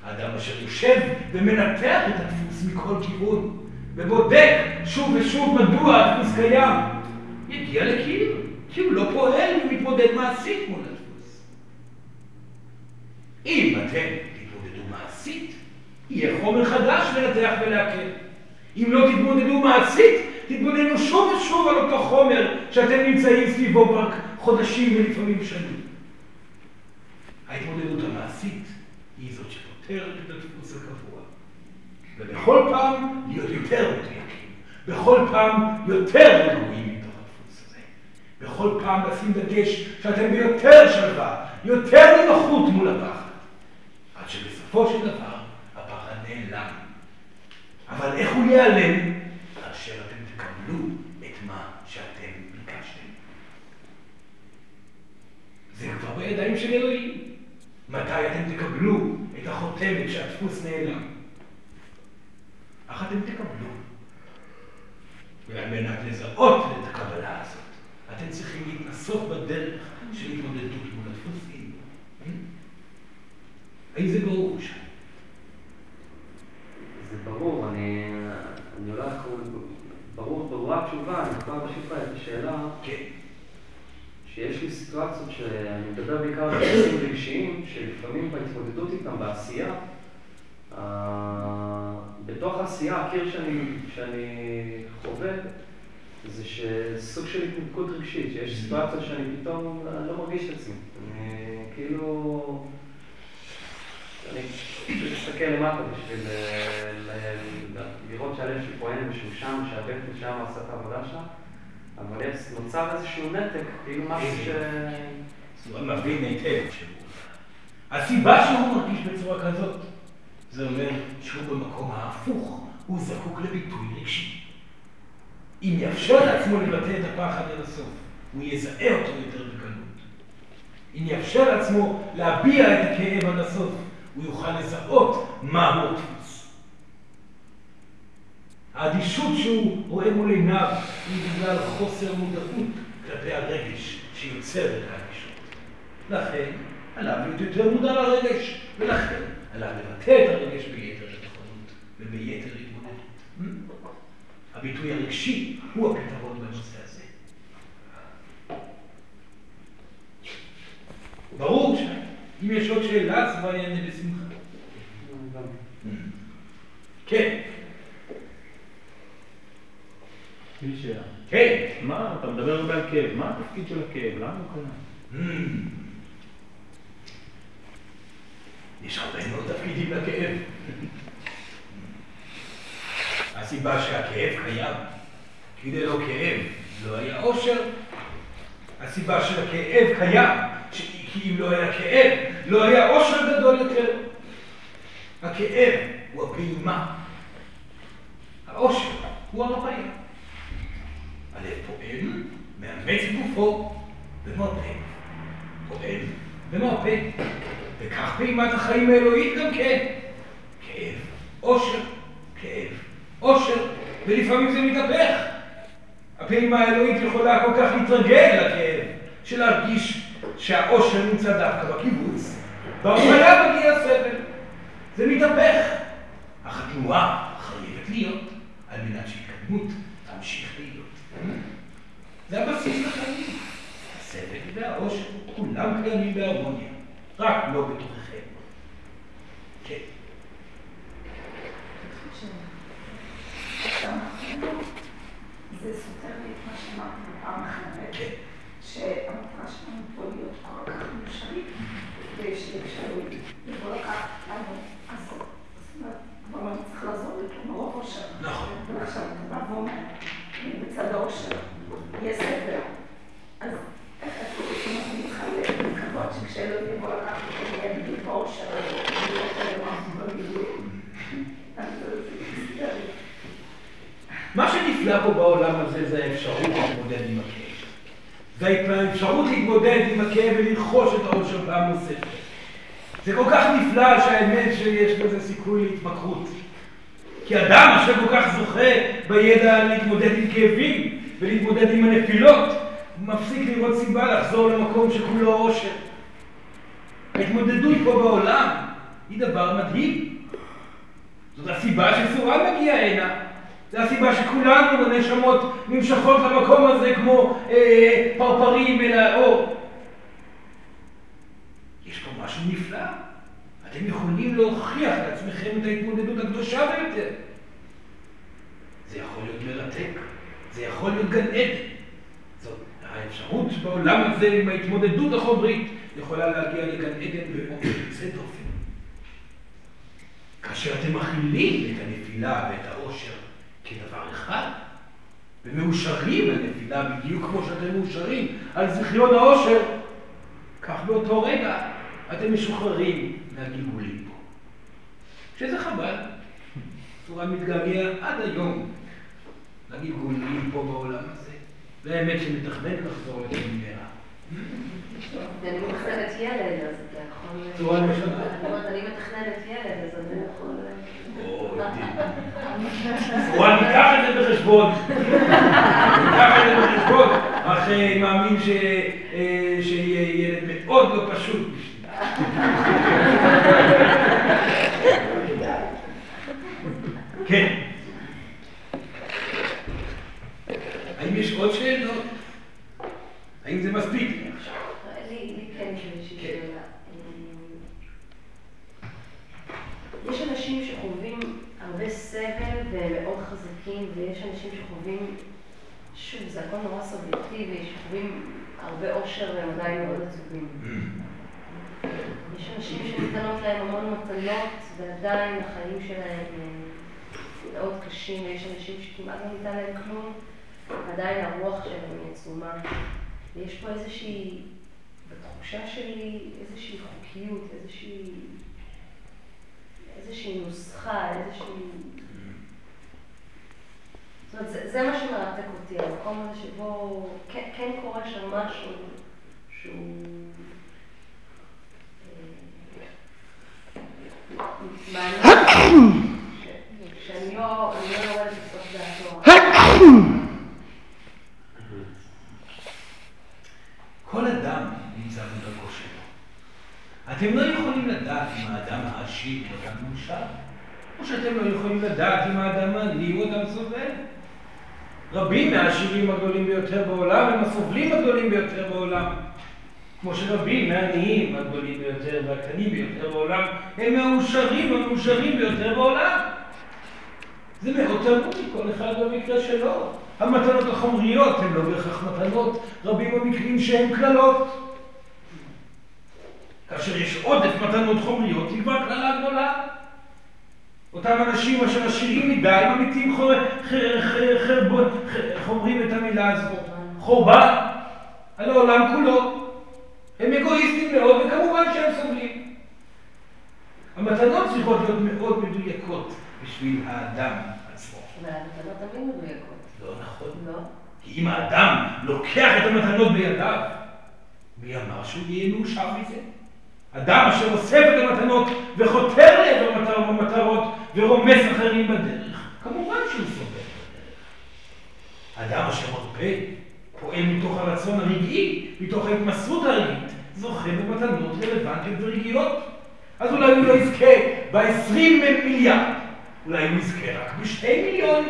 האדם אשר יושב ומנתח את הדפוס מכל כיוון, ובודק שוב ושוב מדוע הדפוס קיים, יגיע לקיר, כי הוא לא פועל ומתמודד מעשית מול הדפוס. אם אתם תתמודדו מעשית, יהיה חומר חדש לנתח ולעכל. אם לא תתמודדו מעשית, תתמודדו שוב ושוב על אותו חומר שאתם נמצאים סביבו כבר חודשים ולפעמים שנים. ההתמודדות המעשית היא זאת שפותרת את הדפוס הקבוע. ובכל פעם להיות יותר מדויקים, בכל פעם יותר רגועים מתוך הדפוס הזה. בכל פעם לשים דגש שאתם ביותר שלווה, יותר נינוחות מול הפחד. עד שבסופו של דבר הפחד נעלם. אבל איך הוא ייעלם? כאשר אתם תקבלו את מה שאתם ביקשתם. זה כבר בידיים של אלוהים. מתי אתם תקבלו את החותמת שהדפוס נעלם? אך אתם תקבלו. ועל מנת לזהות את הקבלה הזאת, אתם צריכים להתנסות בדרך של התמודדות מול הדפוסים. האם זה ברור שם? זה ברור, אני, אני הולך, ברור, ברורה התשובה, אני כבר את השאלה, כן. שיש לי סיטואציות שאני מדבר בעיקר על דברים רגשיים, שלפעמים בהתמודדות איתם, בעשייה, אה, בתוך העשייה, הקיר שאני, שאני חווה, זה שסוג של התנתקות רגשית, שיש סיטואציות שאני פתאום לא מרגיש את עצמי. אני כאילו... אני פשוט מסתכל למטה בשביל לראות שהלב שלי פועל ושהוא שם, שהבטן שם עשה את העבודה שלה, אבל נוצר איזשהו נתק, כאילו משהו ש... הוא מבין היטב שהוא... הסיבה שהוא מרגיש בצורה כזאת, זה אומר שהוא במקום ההפוך, הוא זקוק לביטוי רגשי. אם יאפשר לעצמו לבטא את הפחד עד הסוף, הוא יזהה אותו יותר בקלות. אם יאפשר לעצמו להביע את הכאב עד הסוף, הוא יוכל לזהות מהו הדפוס. האדישות שהוא רואה מול עיניו היא בגלל חוסר מודעות כלפי הרגש שיוצר את האדישות. לכן עליו להיות יותר מודע לרגש, ולכן עליו לבטא את הרגש ביתר נכונות וביתר התמודדות. הביטוי הרגשי הוא הפתרון בנושא הזה. ברור שאם יש עוד שאלה, אז כבר יענה בשמחה. כן. יש לי שאלה. כן. מה, אתה מדבר הרבה על כאב, מה התפקיד של הכאב? למה הוא קיים? יש הרבה מאוד תפקידים לכאב. הסיבה שהכאב קיים, כי ללא כאב לא היה עושר. הסיבה שהכאב קיים, כי אם לא היה כאב, לא היה עושר גדול יותר. הכאב הוא הפעימה. העושר הוא הרפאיה. הלב פועל, מאמץ גופו ומרפא. פועל ומרפא. וכך פעימת החיים האלוהית גם כן. כאב, עושר, כאב, עושר, ולפעמים זה מתהפך. הפעימה האלוהית יכולה כל כך להתרגל לכאב, שלהרגיש שהעושר נמצא דווקא בקיבוץ, בהרפאיה מגיע הסבל. זה מתהפך. אך התנועה חייבת להיות על מנת שהתקדמות. זה הבסיס לחיים. הסבל והעושר כולם קיימים בהרמוניה, רק לא בתוככם. כן. זה סותר לי את מה שאמרתי בפעם אחרת, כן. שהמטרה שלנו פה להיות כל כך מאושרים, ושיהיה כשלוי, ולא לקחת לנו, אז זאת אומרת, כבר נפלא פה בעולם הזה זה האפשרות להתמודד עם הכאב. זה האפשרות להתמודד עם הכאב ולרכוש את העושר פעם נוספת. זה כל כך נפלא שהאמת שיש לזה סיכוי להתמכרות. כי אדם אשר כל כך זוכה בידע להתמודד עם כאבים ולהתמודד עם הנפילות, מפסיק לראות סיבה לחזור למקום שכולו עושר. ההתמודדות פה בעולם היא דבר מדהים. זאת הסיבה שסורן מגיע הנה. זו הסיבה שכולנו בנשמות נמשכות למקום הזה כמו אה, פרפרים אל האור. יש פה משהו נפלא. אתם יכולים להוכיח לעצמכם את ההתמודדות הקדושה ביותר. זה יכול להיות מרתק, זה יכול להיות גן עדן. זאת האפשרות בעולם הזה עם ההתמודדות החומרית יכולה להגיע לגן עדן באופן יוצא דופן. כאשר אתם מכילים את הנפילה ואת העושר כדבר אחד, ומאושרים לנפילה בדיוק כמו שאתם מאושרים על זכיון העושר, כך באותו רגע אתם משוחררים מהגלגולים פה. שזה חבל. צורה מתגעגע עד היום לגלגולים פה בעולם הזה. והאמת שמתכנן לחזור לזה במהרה. אני מתכננת ילד, אז אתה יכול... צורה אומרת, אני מתכננת ילד, אז אתה יכול... צורה, ניקח את זה בחשבון. ניקח את זה בחשבון. אך אה, מאמין אה, שיהיה ילד מאוד לא פשוט. כן. האם יש עוד שאלות? האם זה מספיק לי עכשיו? לי כן יש איזושהי שאלה. יש אנשים שחווים הרבה סבל ומאוד חזקים, ויש אנשים שחווים, שוב, זה הכל נורא סובייקטיבי, שחווים הרבה אושר והם עדיין מאוד עצובים. יש אנשים שניתנות להם המון מתנות, ועדיין החיים שלהם מאוד קשים, ויש אנשים שכמעט לא ניתן להם כלום, ועדיין הרוח שלהם היא עצומה. ויש פה איזושהי, בתחושה שלי, איזושהי חוקיות, איזושהי, איזושהי נוסחה, איזושהי... זאת אומרת, זה, זה מה שמרתק אותי, המקום הזה שבו כן, כן קורה שם משהו שהוא... מעניין, שאני לא יורדת לסוף דעתו. כל אדם נמצא בדרכו שלו. אתם לא יכולים לדעת אם האדם העשיר הוא אדם מאושר, או שאתם לא יכולים לדעת אם האדם העני הוא אדם סובל. רבים מהעשירים הגדולים ביותר בעולם הם הסובלים הגדולים ביותר בעולם. כמו שרבים מהעניים הגדולים ביותר והקטנים ביותר בעולם הם מהאושרים המאושרים ביותר בעולם. זה מאוד תלוי, כל אחד במקרה שלו. המתנות החומריות הן לא בהכרח מתנות, רבים המקרים שהן קללות. כאשר יש עודף מתנות חומריות, היא כבר קללה גדולה. אותם אנשים אשר עשירים מדי, ממיתים חומרים את המילה הזאת, חורבן על העולם כולו. הם אגואיסטים מאוד, וכמובן שהם סובלים. המתנות צריכות להיות מאוד מדויקות בשביל האדם עצמו. אבל המתנות תמיד מדויקות. לא נכון. לא? כי אם האדם לוקח את המתנות בידיו, מי אמר שהוא יהיה מאושר מזה? אדם אשר אוסף את המתנות וחותר לעבר המטרות ורומס אחרים בדרך, כמובן שהוא סובל בדרך. אדם אשר מרפא, פועל מתוך הרצון הרגעי, מתוך ההתמסרות הרגעית, זוכה במתנות רלוונטיות ורגעיות. אז אולי הוא לא יזכה ב-20 מיליארד, אולי הוא יזכה רק בשתי מיליון.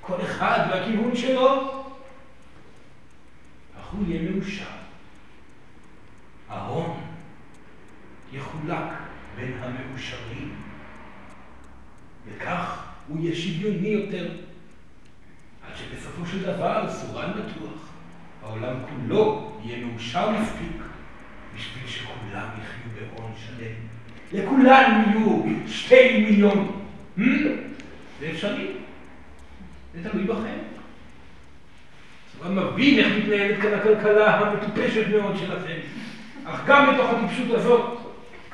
כל אחד והכיוון שלו, אך הוא יהיה מאושר. ההון יחולק בין המאושרים, וכך הוא יהיה שוויוני יותר, עד שבסופו של דבר, סורן בטוח, העולם כולו יהיה מאושר מספיק בשביל שכולם יחיו בהון שלם. לכולם יהיו שתי מיליון. זה אפשרי. זה תלוי בכם. צורה מבין איך מתנהלת כאן הכלכלה המטופשת מאוד שלכם. אך גם בתוך הטיפשות הזאת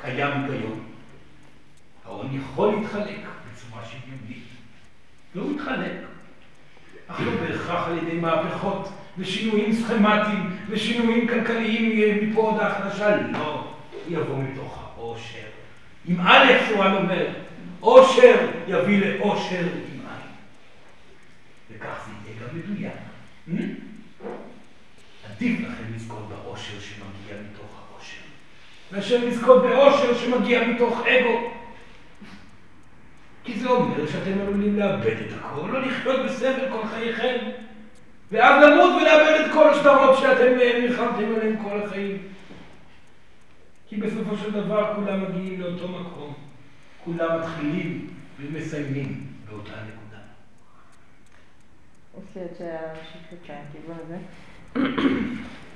קיים היגיון. ההון יכול להתחלק בצורה שוויונית. והוא מתחלק. אך לא בהכרח על ידי מהפכות ושינויים סכמטיים ושינויים כלכליים מפה עד ההחלשה, לא. יבוא מתוך. עם א' שורן אומר, עושר יביא לעושר עם עין. וכך זה יהיה גם מדויק. Hmm? עדיף לכם לזכות בעושר שמגיע מתוך העושר, מאשר לזכות בעושר שמגיע מתוך אגו. כי זה אומר שאתם עלולים לאבד את הכל, לא לחיות בסבל כל חייכם, ואז למות ולאבד את כל השטרות שאתם נלחמתם עליהם כל החיים. כי בסופו של דבר כולם מגיעים לאותו מקום, כולם מתחילים ומסיימים באותה נקודה. יש לי שאלה משותפת לכיוון הזה.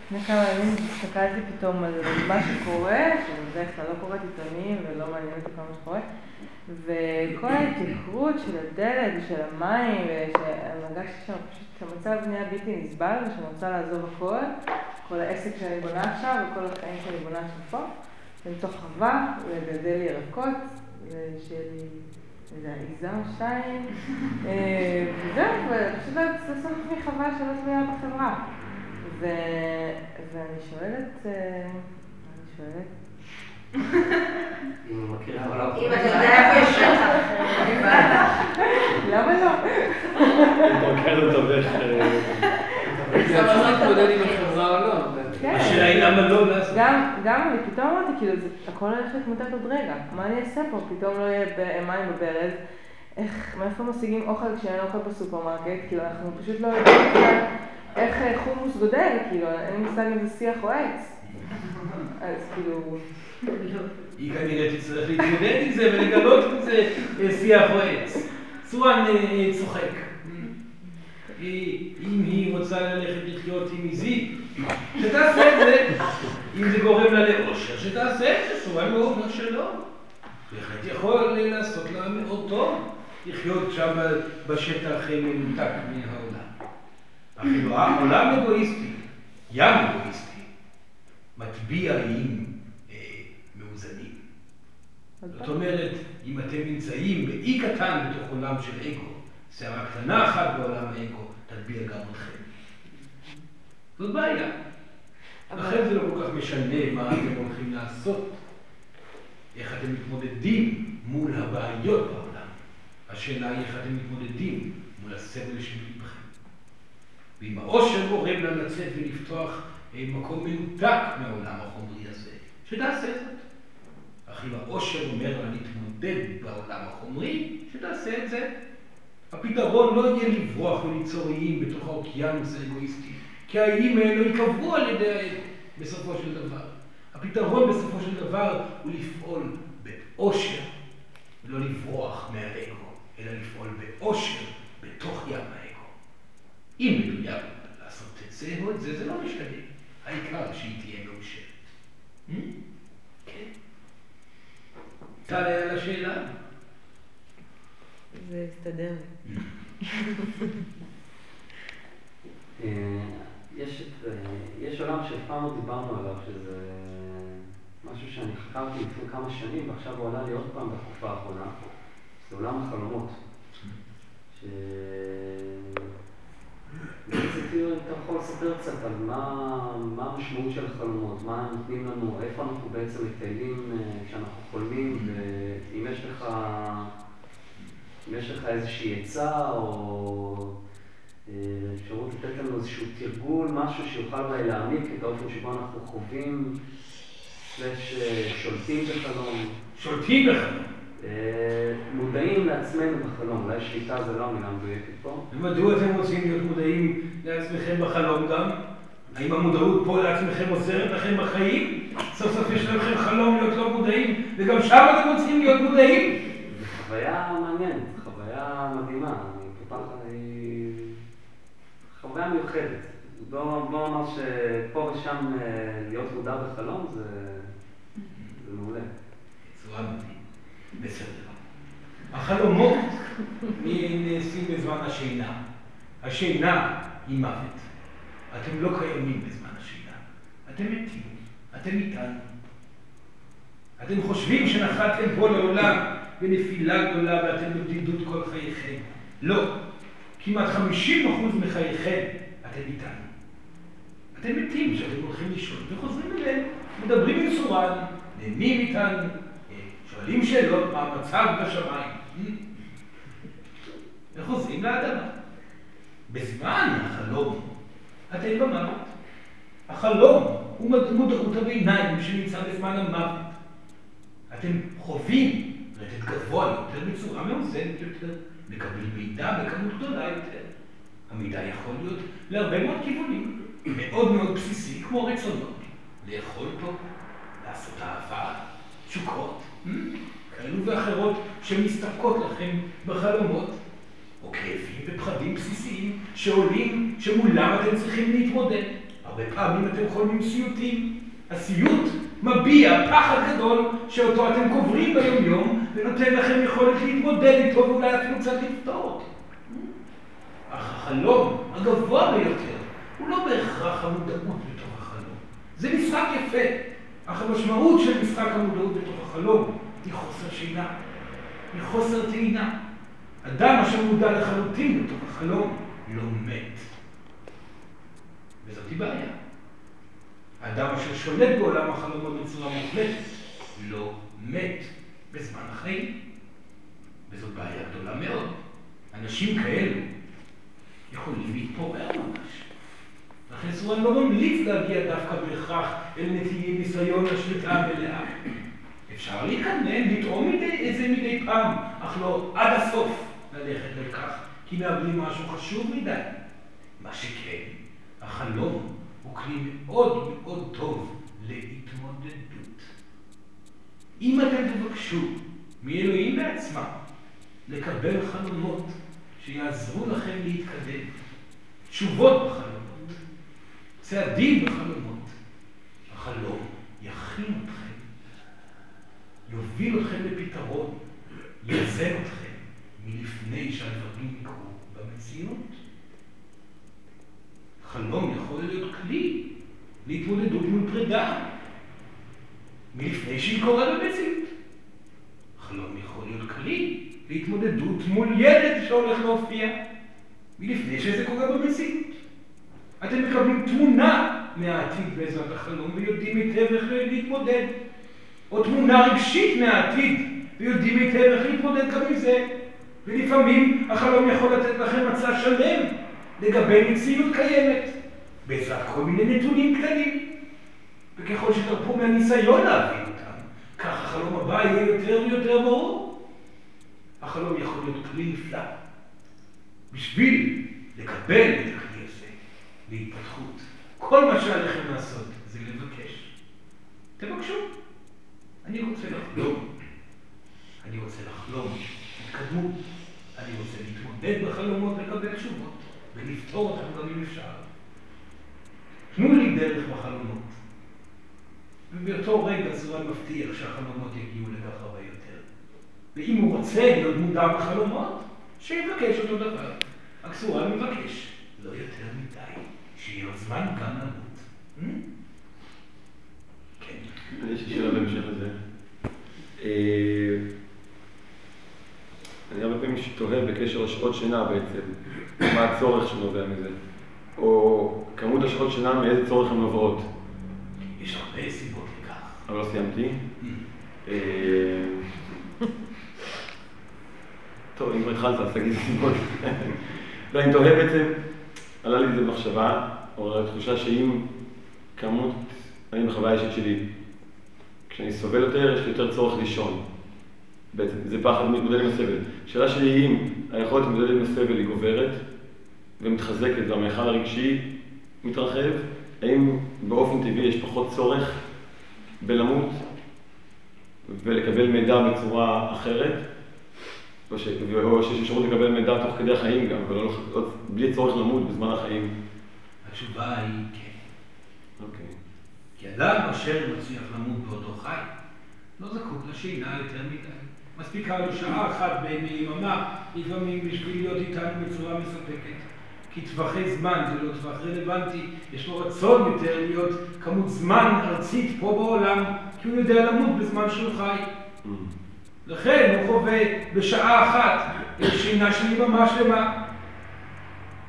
לפני כמה ימים הסתכלתי פתאום על מה שקורה, שבדרך כלל לא קוראת עיתונים ולא מעניין אותי כל מה שקורה, וכל ההתייקרות של הדלק ושל המים, והרגשתי שם פשוט המצב נהיה בלתי נסבל, ושאני רוצה לעזוב הכל, כל העסק שאני בונה עכשיו וכל החיים שאני בונה עכשיו פה, למצוא חווה, לגדל ירקות, ושיהיה לי איזה עיזה או שתיים, אה, וזהו, ופשוט לעשות לעצמי חווה שלא תלויה בחברה. ואני שואלת, אה, אני שואלת, אם אתה יודע איפה יש שטח. למה לא? דרכנו לתווך... זה לא להתמודד עם החברה או לא. כן. השאלה היא למה לא לעשות. גם, גם אני פתאום אמרתי, כאילו, זה הכל הולך להתמוטט עוד רגע. מה אני אעשה פה? פתאום לא יהיה מים בברז. איך, מאיפה משיגים אוכל כשאין אוכל בסופרמרקט? כאילו, אנחנו פשוט לא יודעים איך אה, חומוס גודל, כאילו, אין לי מושג אם זה שיח או עץ. אז כאילו, היא כנראה תצטרך להתמודד עם זה ולגלות אם זה אה, שיח או עץ. צורן אה, צוחק. היא- אם היא רוצה ללכת לחיות עם עיזי, שתעשה את זה. אם זה גורם לה לאושר, שתעשה את זה. צורן לא אומר שלא. בהחלט יכול לעשות לה מאוד טוב לחיות שם בשטח אה, מנותק מהעולם. אפילו העולם אגואיסטי, ים אגואיסטי, מטביע איים אה, מאוזנים. זאת אומרת, אם אתם נמצאים באי קטן בתוך עולם של אגו, שערה קטנה אחת בעולם האגו תטביע גם אתכם. זאת בעיה. לכן זה לא כל כך משנה מה אתם הולכים לעשות, איך אתם מתמודדים מול הבעיות בעולם. השאלה היא איך אתם מתמודדים מול הסבל של ליבכם. ואם העושר גורם לה לצאת ולפתוח אה, מקום מנותק מהעולם החומרי הזה, שתעשה זאת. אך אם העושר אומר לה להתמודד בעולם החומרי, שתעשה את זה. הפתרון לא יהיה לברוח וליצור איים בתוך האוקיינוס האגואיסטי, כי האיים האלו ייקבעו על ידי האגו בסופו של דבר. הפתרון בסופו של דבר הוא לפעול באושר, ולא לברוח מהאגו, אלא לפעול באושר בתוך ים האגו. אם מדויק לעשות את זה או את זה, זה לא משנה. העיקר שהיא תהיה מאושרת. Hmm? כן. תעלה על השאלה. זה הסתדר לי. אה, יש, אה, יש עולם שפעם לא דיברנו עליו, שזה משהו שאני חקרתי לפני כמה שנים, ועכשיו הוא עלה לי עוד פעם בתקופה האחרונה, זה עולם החלומות. ש... רציתי, אתה יכול לספר קצת על מה, מה המשמעות של החלומות, מה הם נותנים לנו, איפה אנחנו בעצם מטיילים אה, כשאנחנו חולמים, ואם יש לך, אם יש לך איזושהי עצה או אה, אפשרות לתת לנו איזשהו תרגול, משהו שיוכל אולי להעמיק את האופן שבו אנחנו חווים, סלש אה, שולטים בחלום, שולטים בחלום. אה, מודעים לעצמנו בחלום, אולי שליטה זה לא המילה המדויקת פה. ומדוע אתם רוצים להיות מודעים לעצמכם בחלום גם? האם המודעות פה לעצמכם עוזרת לכם בחיים? סוף סוף יש לכם חלום להיות לא מודעים, וגם שם אתם רוצים להיות מודעים? זו חוויה מעניינת, חוויה מדהימה, חוויה מיוחדת. בוא נאמר שפה ושם אה, להיות מודע בחלום זה, זה מעולה. צורה. בסדר. החלומות נעשים בזמן השינה. השינה היא מוות. אתם לא קיימים בזמן השינה. אתם מתים. אתם איתנו. אתם חושבים שנחתתם פה לעולם בנפילה גדולה ואתם בבדידות כל חייכם. לא. כמעט 50% מחייכם אתם איתנו. אתם מתים כשאתם הולכים לישון וחוזרים אליהם, מדברים עם צורן, נהנים איתנו, שואלים שאלות מה המצב בשמיים. וחוזרים לאדמה. בזמן החלום אתם במוות. החלום הוא מודעות הביניים שנמצא בזמן המוות. אתם חווים גבוה יותר בצורה מאוזנת יותר, מקבלים מידע בכמות גדולה יותר. המידע יכול להיות להרבה מאוד כיוונים, מאוד מאוד בסיסי, כמו רצונות. לאכול פה, לעשות אהבה, תשוקות, כאלו ואחרות שמסתפקות לכם בחלומות, או כאבים ופחדים בסיסיים שעולים, שמולם אתם צריכים להתמודד. הרבה פעמים אתם חולמים סיוטים. הסיוט מביע פחד גדול שאותו אתם קוברים ביום-יום ונותן לכם יכולת להתמודד איתו ואולי אפילו קצת לפתור אותו. אך החלום הגבוה ביותר הוא לא בהכרח המודעות בתוך החלום. זה משחק יפה, אך המשמעות של משחק המודעות בתוך החלום היא חוסר שינה, היא חוסר טעינה. אדם אשר מודע לחלוטין בתוך החלום לא מת. וזאתי בעיה. האדם אשר שולט בעולם החלומות בצורה מוחלטת לא מת בזמן החיים. וזאת בעיה גדולה מאוד. אנשים כאלו יכולים להתפורר ממש. לכן סורן לא ממליץ להגיע דווקא בהכרח אל ניסיון השליטה המלאה. אפשר להתכוונן, לטעום איזה מדי פעם, אך לא עד הסוף ללכת לכך, כי מאבדים משהו חשוב מדי. מה שכן, החלום הוא כלי מאוד מאוד טוב להתמודדות. אם אתם תבקשו מאלוהים בעצמם לקבל חלומות שיעזרו לכם להתקדם, תשובות בחלומות, צעדים בחלומות, החלום יכין אתכם, יוביל אתכם לפתרון, יזם אתכם מלפני שהדברים יקרו במציאות. חלום יכול להיות כלי להתמודדות מול פרידה מלפני שהיא קורה במציאות. חלום יכול להיות כלי להתמודדות מול ילד שהולך להופיע מלפני שזה קורה במציאות. אתם מקבלים תמונה מהעתיד בעזרת החלום ויודעים היטב איך להתמודד. או תמונה רגשית מהעתיד ויודעים היטב איך להתמודד גם עם זה. ולפעמים החלום יכול לתת לכם מצע שלם לגבי מציאות קיימת, בעזרת כל מיני נתונים קטנים. וככל שתרפו מהניסיון להבין אותם, כך החלום הבא יהיה יותר ויותר ברור. החלום יכול להיות כלי נפלא. בשביל לקבל את הכלי הזה להתפתחות, כל מה שעליכם לעשות זה לבקש. תבקשו. אני רוצה לחלום. אני רוצה לחלום התקדמות. אני רוצה להתמודד בחלומות, לקבל תשובות. ולפתור אותם גם אם אפשר. תנו לי דרך בחלומות. ובאותו רגע סורן מבטיח שהחלומות יגיעו לכך הרבה יותר. ואם הוא רוצה להיות מודע בחלומות, שיבקש אותו דבר. רק סורן מבקש, לא יותר מדי, שיהיה לו זמן גם למות. Hmm? כן. יש לי שאלה בהמשך לזה. אני הרבה פעמים תוהה בקשר לשעות שינה בעצם. מה הצורך שנובע מזה, או כמות השעות שינה מאיזה צורך הן נובעות. יש הרבה סיבות לכך. אבל לא סיימתי. Mm. אה, טוב, אם כבר התחלת, אז תגיד סיבות. לא, אני תוהה בעצם, עלה לי איזה מחשבה, או תחושה שאם כמות, אני בחוויה האישית שלי, כשאני סובל יותר, יש לי יותר צורך לישון. בעצם, זה פחד מתמודד עם הסבל. השאלה שלי אם היכולת להתמודד עם הסבל היא גוברת ומתחזקת והמכל הרגשי מתרחב, האם באופן טבעי יש פחות צורך בלמות ולקבל מידע בצורה אחרת, או, ש... או שיש אפשרות לקבל מידע תוך כדי החיים גם, ולא לחכות, בלי צורך למות בזמן החיים? התשובה היא כן. אוקיי. כי אדם אשר מצליח למות באותו חי, לא זקוק לשינה יותר מדי. מספיקה לו שעה אחת ביממה, לפעמים בשביל להיות איתנו בצורה מספקת. כי טווחי זמן זה לא טווח רלוונטי, יש לו רצון יותר להיות כמות זמן ארצית פה בעולם, כי הוא יודע למות בזמן שהוא חי. לכן הוא חווה בשעה אחת שינה של יממה שלמה.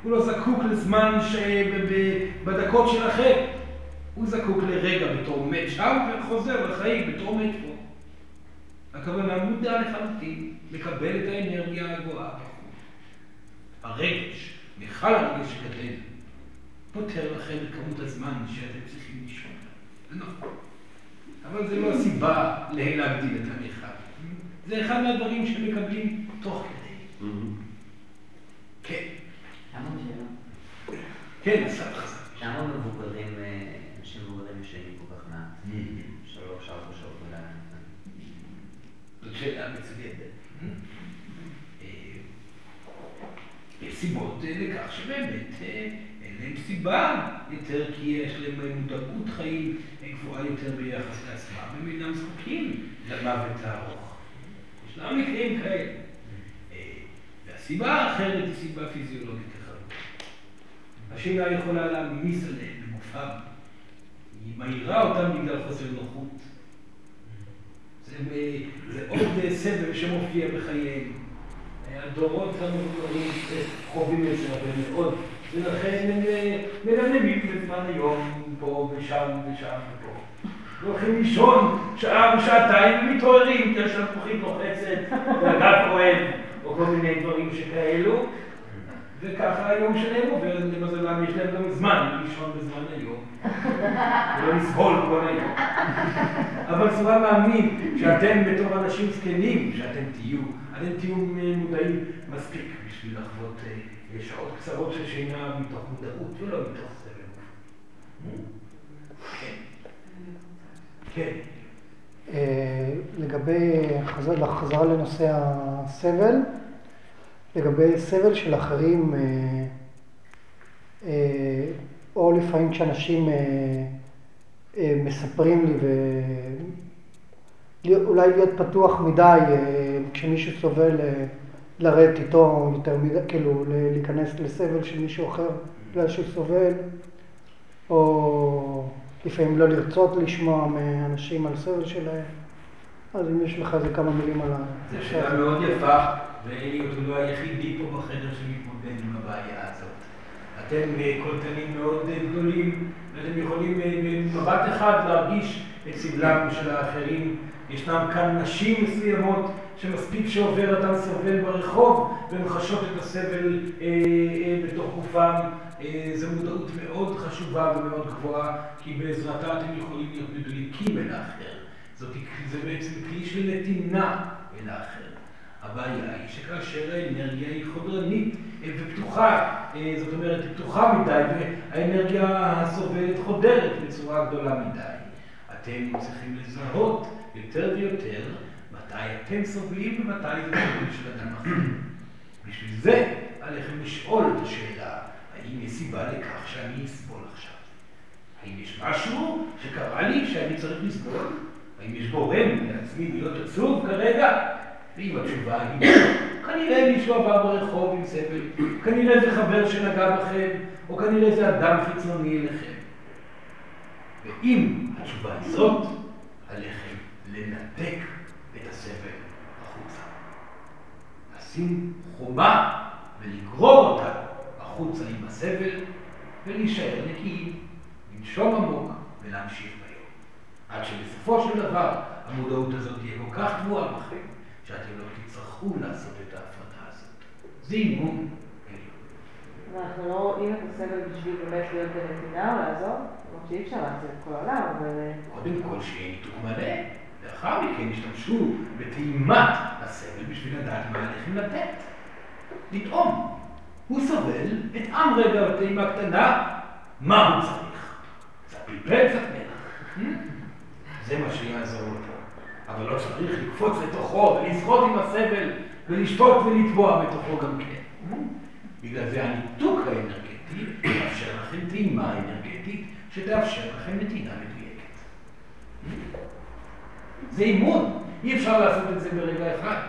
הוא לא זקוק לזמן ש... בדקות שלכם. הוא זקוק לרגע בתור מת שם וחוזר לחיים בתור מת פה. הכוונה מודע לחלוטין, לקבל את האנרגיה הגבוהה בחוץ. הרגש, מיכל הרגש שגדל, פותר לכם את כמות הזמן שאתם צריכים לישון. זה נכון. אבל זה לא הסיבה להגדיל את המיכל. זה אחד מהדברים שמקבלים תוך כדי. כן. למה שאלה? כן, אסף חזק. למה מבוגרים, אה, אנשים מבוגרים ישנים כל כך מעט? שלוש, ארבע שעות שאלה מצוינת. אה, יש סיבות אה, לכך שבאמת אין להם סיבה יותר כי יש להם מודעות חיים גבוהה יותר ביחס לעצמם, הם אינם זקוקים למוות הארוך. ישנם מקרים כאלה. והסיבה האחרת היא סיבה פיזיולוגית אחרת. השינה יכולה להעמיס עליהם בגופם. היא מהירה אותם בגלל חוסר נוחות. זה, עוד סבל שמופיע בחייהם. הדורות המבוגרים חווים את זה הרבה מאוד, ולכן הם מנמנמים בזמן היום פה ושם ושם ופה. הולכים לישון שעה ושעתיים ומתעוררים כי השלפוחית לוחצת והגב כואב או כל מיני דברים שכאלו וככה היום שלהם עובר, למזלם יש להם גם זמן לישון בזמן היום ולא לסבול כל היום אבל סבבה מאמין שאתם בתור אנשים זקנים שאתם תהיו, אתם תהיו מודעים מספיק בשביל לחוות שעות קצרות של שינה מתוך מודעות ולא מתוך סבל. כן. כן. לגבי, חזרה לנושא הסבל, לגבי סבל של אחרים, או לפעמים כשאנשים מספרים לי, ואולי להיות פתוח מדי, כשמישהו סובל, לרדת איתו יותר מדי, כאילו להיכנס לסבל של מישהו אחר בגלל שהוא סובל, או לפעמים לא לרצות לשמוע מאנשים על סבל שלהם. אז אם יש לך איזה כמה מילים על ה... זו שאלה מאוד יפה, ואלי הוא לא היחידי פה בחדר שמתמודד עם הבעיה הזאת. אתם קולטנים מאוד גדולים, ואתם יכולים במבט אחד להרגיש את סבלם של האחרים. ישנם כאן נשים מסוימות שמספיק שעובר אדם סובל ברחוב והן חשות את הסבל בתוך גופם. זו מודעות מאוד חשובה ומאוד גבוהה, כי בעזרתה אתם יכולים להיות מדויקים אל האחר. זה בעצם כלי של נתינה אל האחר. הבעיה היא שכאשר האנרגיה היא חודרנית ופתוחה, זאת אומרת, היא פתוחה מדי, והאנרגיה הסובלת חודרת בצורה גדולה מדי. אתם צריכים לזהות יותר ויותר מתי אתם סובלים ומתי זה סובל של אדם אחר. בשביל זה עליכם לשאול את השאלה, האם יש סיבה לכך שאני אסבול עכשיו? האם יש משהו שקרה לי שאני צריך לסבול? האם יש גורם לעצמי להיות עצוב כרגע? ואם התשובה היא כנראה מישהו עבר ברחוב עם סבל, כנראה זה חבר שנגע בכם, או כנראה זה אדם חיצוני אליכם. ואם התשובה היא זאת, עליכם לנתק את הסבל החוצה. לשים חומה ולגרור אותה החוצה עם הסבל ולהישאר נקיים, לנשום עמוק ולהמשיך. עד שבסופו של דבר המודעות הזאת תהיה כל כך גבוהה בכם, שאתם לא תצטרכו לעשות את ההפרדה הזאת. זה אימון עליון. ואנחנו לא רואים את הסבל בשביל באמת להיות בנתינה או לעזור? למרות שאי אפשר להציל את כל העולם, אבל... קודם כל שיהיה ניתוק מלא. לאחר מכן השתמשו בטעימת הסבל בשביל לדעת מה עליכם לתת. לטעום. הוא סובל, אטעם רגע בטעימה קטנה, מה הוא צריך? קצת פלפל, קצת מלח. זה מה שיעזור פה. אבל לא צריך לקפוץ לתוכו ולשחות עם הסבל ולשתות ולטבוע בתוכו גם כן. בגלל זה הניתוק האנרגטי יאפשר לכם טעימה אנרגטית שתאפשר לכם נתינה מדויקת. זה אימון, אי אפשר לעשות את זה ברגע אחד.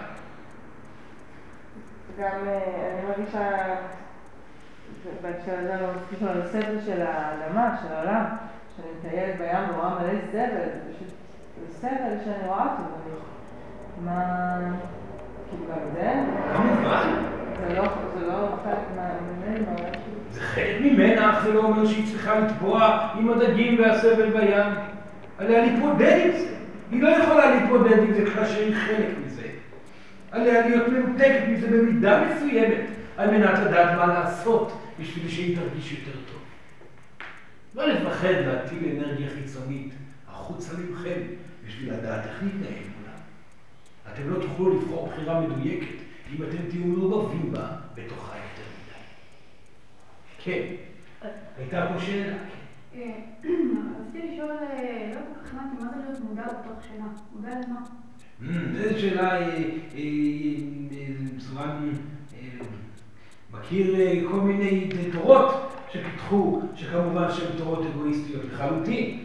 גם אני מרגישה, בהקשר הזה לא מספיק על הסבל של האדמה, של העולם, כשאני מטיילת בים ורואה מלא זבל, זה פשוט סבל שאני רואה אותו, ואני... מה... כאילו גם זה? לא כמובן. לא, זה לא חלק ממנו, זה חלק ממנה, אך זה לא אומר שהיא צריכה לתבוע עם הדגים והסבל בים. עליה להתמודד עם זה. היא לא יכולה להתמודד עם זה כאשר היא חלק מזה. עליה להיות מנותקת מזה במידה מסוימת, על מנת לדעת מה לעשות בשביל שהיא תרגיש יותר טוב. לא לפחד להטיל אנרגיה חיצונית החוצה מכם בשביל לדעת איך להתנהל מולה. אתם לא תוכלו לבחור בחירה מדויקת אם אתם תהיו מעורבים בה בתוכה יותר מדי. כן, הייתה פה שאלה. אה, רציתי לשאול, אה, לא כל כך הבנתי, מה זה להיות מודע בתוך שינה? מודע למה? Hmm, זו שאלה, סורן מכיר אה, כל מיני תורות שפיתחו, שכמובן שהן תורות אגואיסטיות לחלוטין,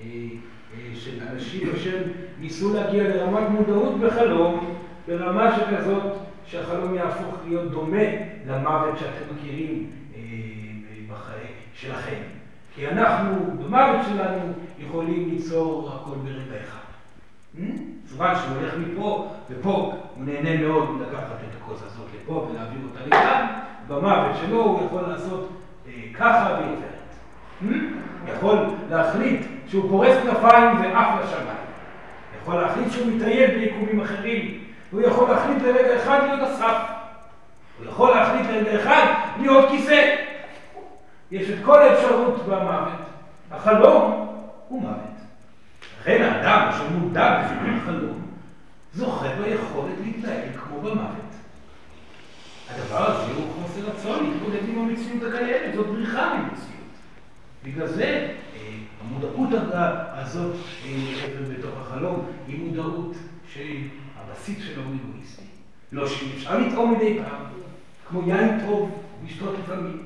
אה, אה, של אנשים אשר ניסו להגיע לרמת מודעות בחלום, ברמה שכזאת שהחלום יהפוך להיות דומה למוות שאתם מכירים בחיי שלכם. כי אנחנו, במוות שלנו, יכולים ליצור הכל ברגע אחד. צורה שהוא הולך מפה, ופה הוא נהנה מאוד לקחת את הכוס הזאת לפה ולהעביר אותה לכאן, במוות שלו הוא יכול לעשות אה, ככה ועיוורת. יכול להחליט שהוא פורס כנפיים ועף לשמיים. יכול להחליט שהוא מטייל ביקומים אחרים. הוא יכול להחליט לרגע אחד להיות אסף. הוא יכול להחליט לרגע אחד להיות כיסא. יש את כל האפשרות במוות. החלום הוא מוות. לכן האדם שמודע בזמן החלום, זוכה ביכולת להתנהל כמו במוות. הדבר הזה הוא חוסר רצון להתמודד עם המציאות הקיימת, זאת בריחה ממציאות. בגלל זה אה, המודעות הזאת אה, בתוך החלום היא מודעות שהבסיס שלו הוא אגואיסטי. לא שאפשר לטעום מדי פעם, כמו יין טוב, לשתות לפעמים,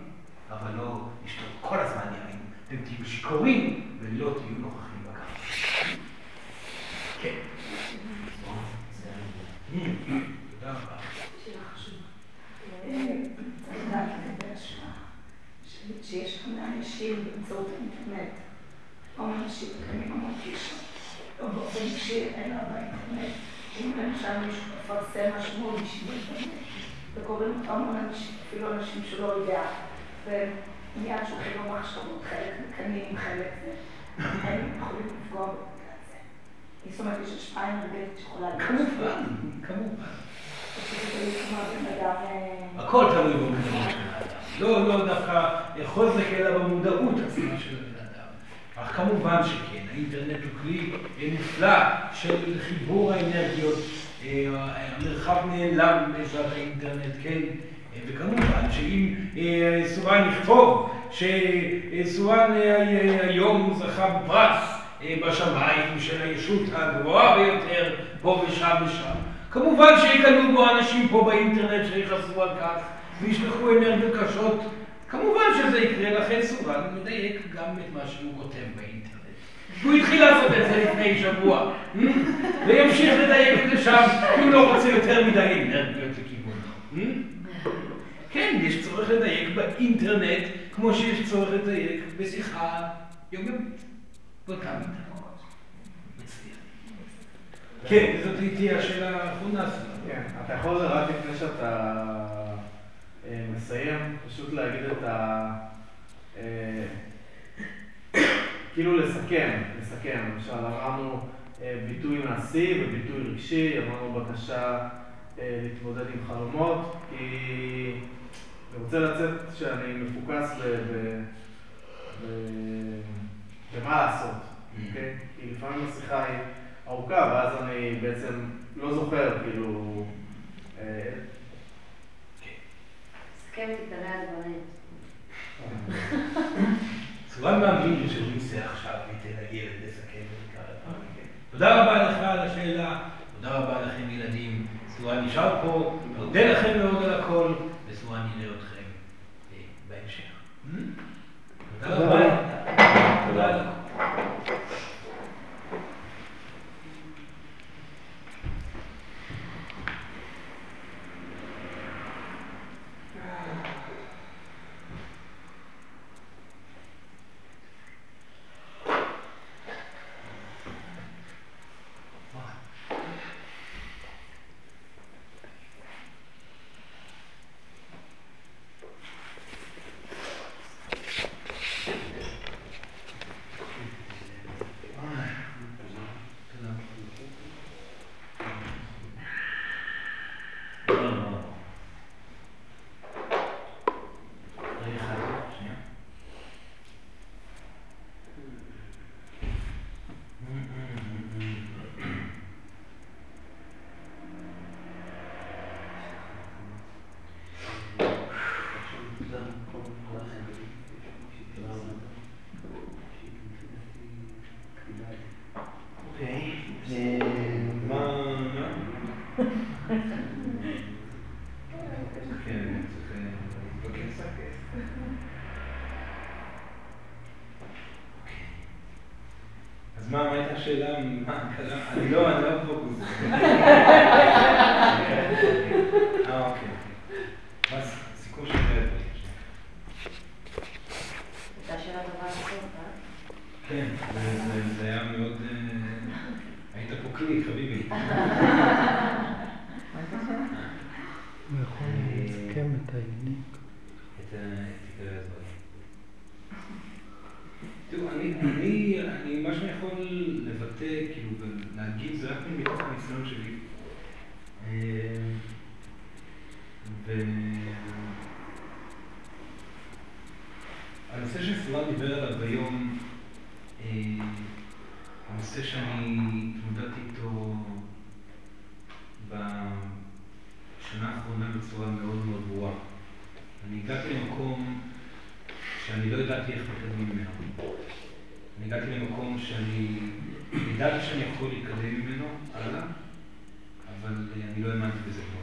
אבל לא לשתות כל הזמן יין. אתם תהיו שיכורים ולא תהיו נוכחים. כן. תודה רבה. שיש אנשים באמצעות האינטרנט, המון אנשים מקיימים המון קשר, לא באופן אישי, אלא באינטרנט. אם למשל מישהו מפרסם משהו מאוד אישי באינטרנט, וקוראים אותו המון אנשים, אפילו אנשים שלא יודע, ומיד שולחים לו מחשבות, חלק מקנאים, חלק זה, הם יכולים לפגוע זאת אומרת, יש השפעה אנרגטית שיכולה... כמובן, כמובן. אה, הכל תלוי האדם. לא, לא דווקא חוזק, אלא במודעות עצמה של הבן אדם. אך כמובן שכן, האינטרנט הוא כלי נפלא של חיבור האנרגיות, אה, המרחב נעלם בעזרת האינטרנט, כן. וכמובן שאם אה, סורן יכתוב שסורן היום זכה בפרס אה, בשמיים של הישות הגבוהה ביותר, פה ושם ושם. כמובן שיקנו בו אנשים פה באינטרנט שיחסו על כך וישלחו אנרגיות קשות. כמובן שזה יקרה, לכן סורן מדייק גם את מה שהוא כותב באינטרנט. הוא התחיל לעשות את זה לפני שבוע, וימשיך לדייק את זה שם, כי הוא לא רוצה יותר מדי אנרגיות לכיוונו. כן, יש צורך לדייק באינטרנט, כמו שיש צורך לדייק בשיחה יומיומית. באותה מידה. כן, זאת תהיה השאלה האחרונה שלנו. כן, אתה יכול רק לפני שאתה מסיים, פשוט להגיד את ה... אה, כאילו לסכם, לסכם. למשל, אמרנו אה, ביטוי מעשי וביטוי רגשי, אמרנו בקשה להתמודד עם חלומות, כי אני רוצה לצאת שאני מפוקס ב... ומה לעשות, אוקיי? כי לפעמים השיחה היא ארוכה, ואז אני בעצם לא זוכר, כאילו... את עיקרי הדברים. סורן מאמין שהוא יצא עכשיו וייתן לילד לסכם את עיקר הדברים. תודה רבה לך על השאלה, תודה רבה לכם ילדים. סורן נשאר פה, מודה לכם מאוד על הכל, וסורן נראה אתכם בהמשך. תודה רבה. תודה. מה, מה הייתה השאלה? מה קרה? אני לא, אני לא פוקוס. אה, אוקיי. מה סיכום של זה? הייתה שאלה טובה לסוף, אה? כן, זה- זה- זה היה מאוד... אה, היית פה כלי, חביבי. הוא יכול לסכם את העניינים. את ה- את עיקרי הדברים. תראו, אני, אני, אני, מה שאני יכול לבטא, כאילו, ולהגיד, זה רק מתוך הניסיון שלי. אה, ו... הנושא שסורן דיבר עליו היום, אה, הנושא שאני התמודדתי איתו בשנה האחרונה בצורה מאוד מאוד ברורה. אני הגעתי למקום שאני לא ידעתי איך מקדמים ממנו. אני הגעתי למקום שאני ידעתי שאני יכול להתקדם ממנו הלאה, אבל אה, אני לא האמנתי בזה כבר.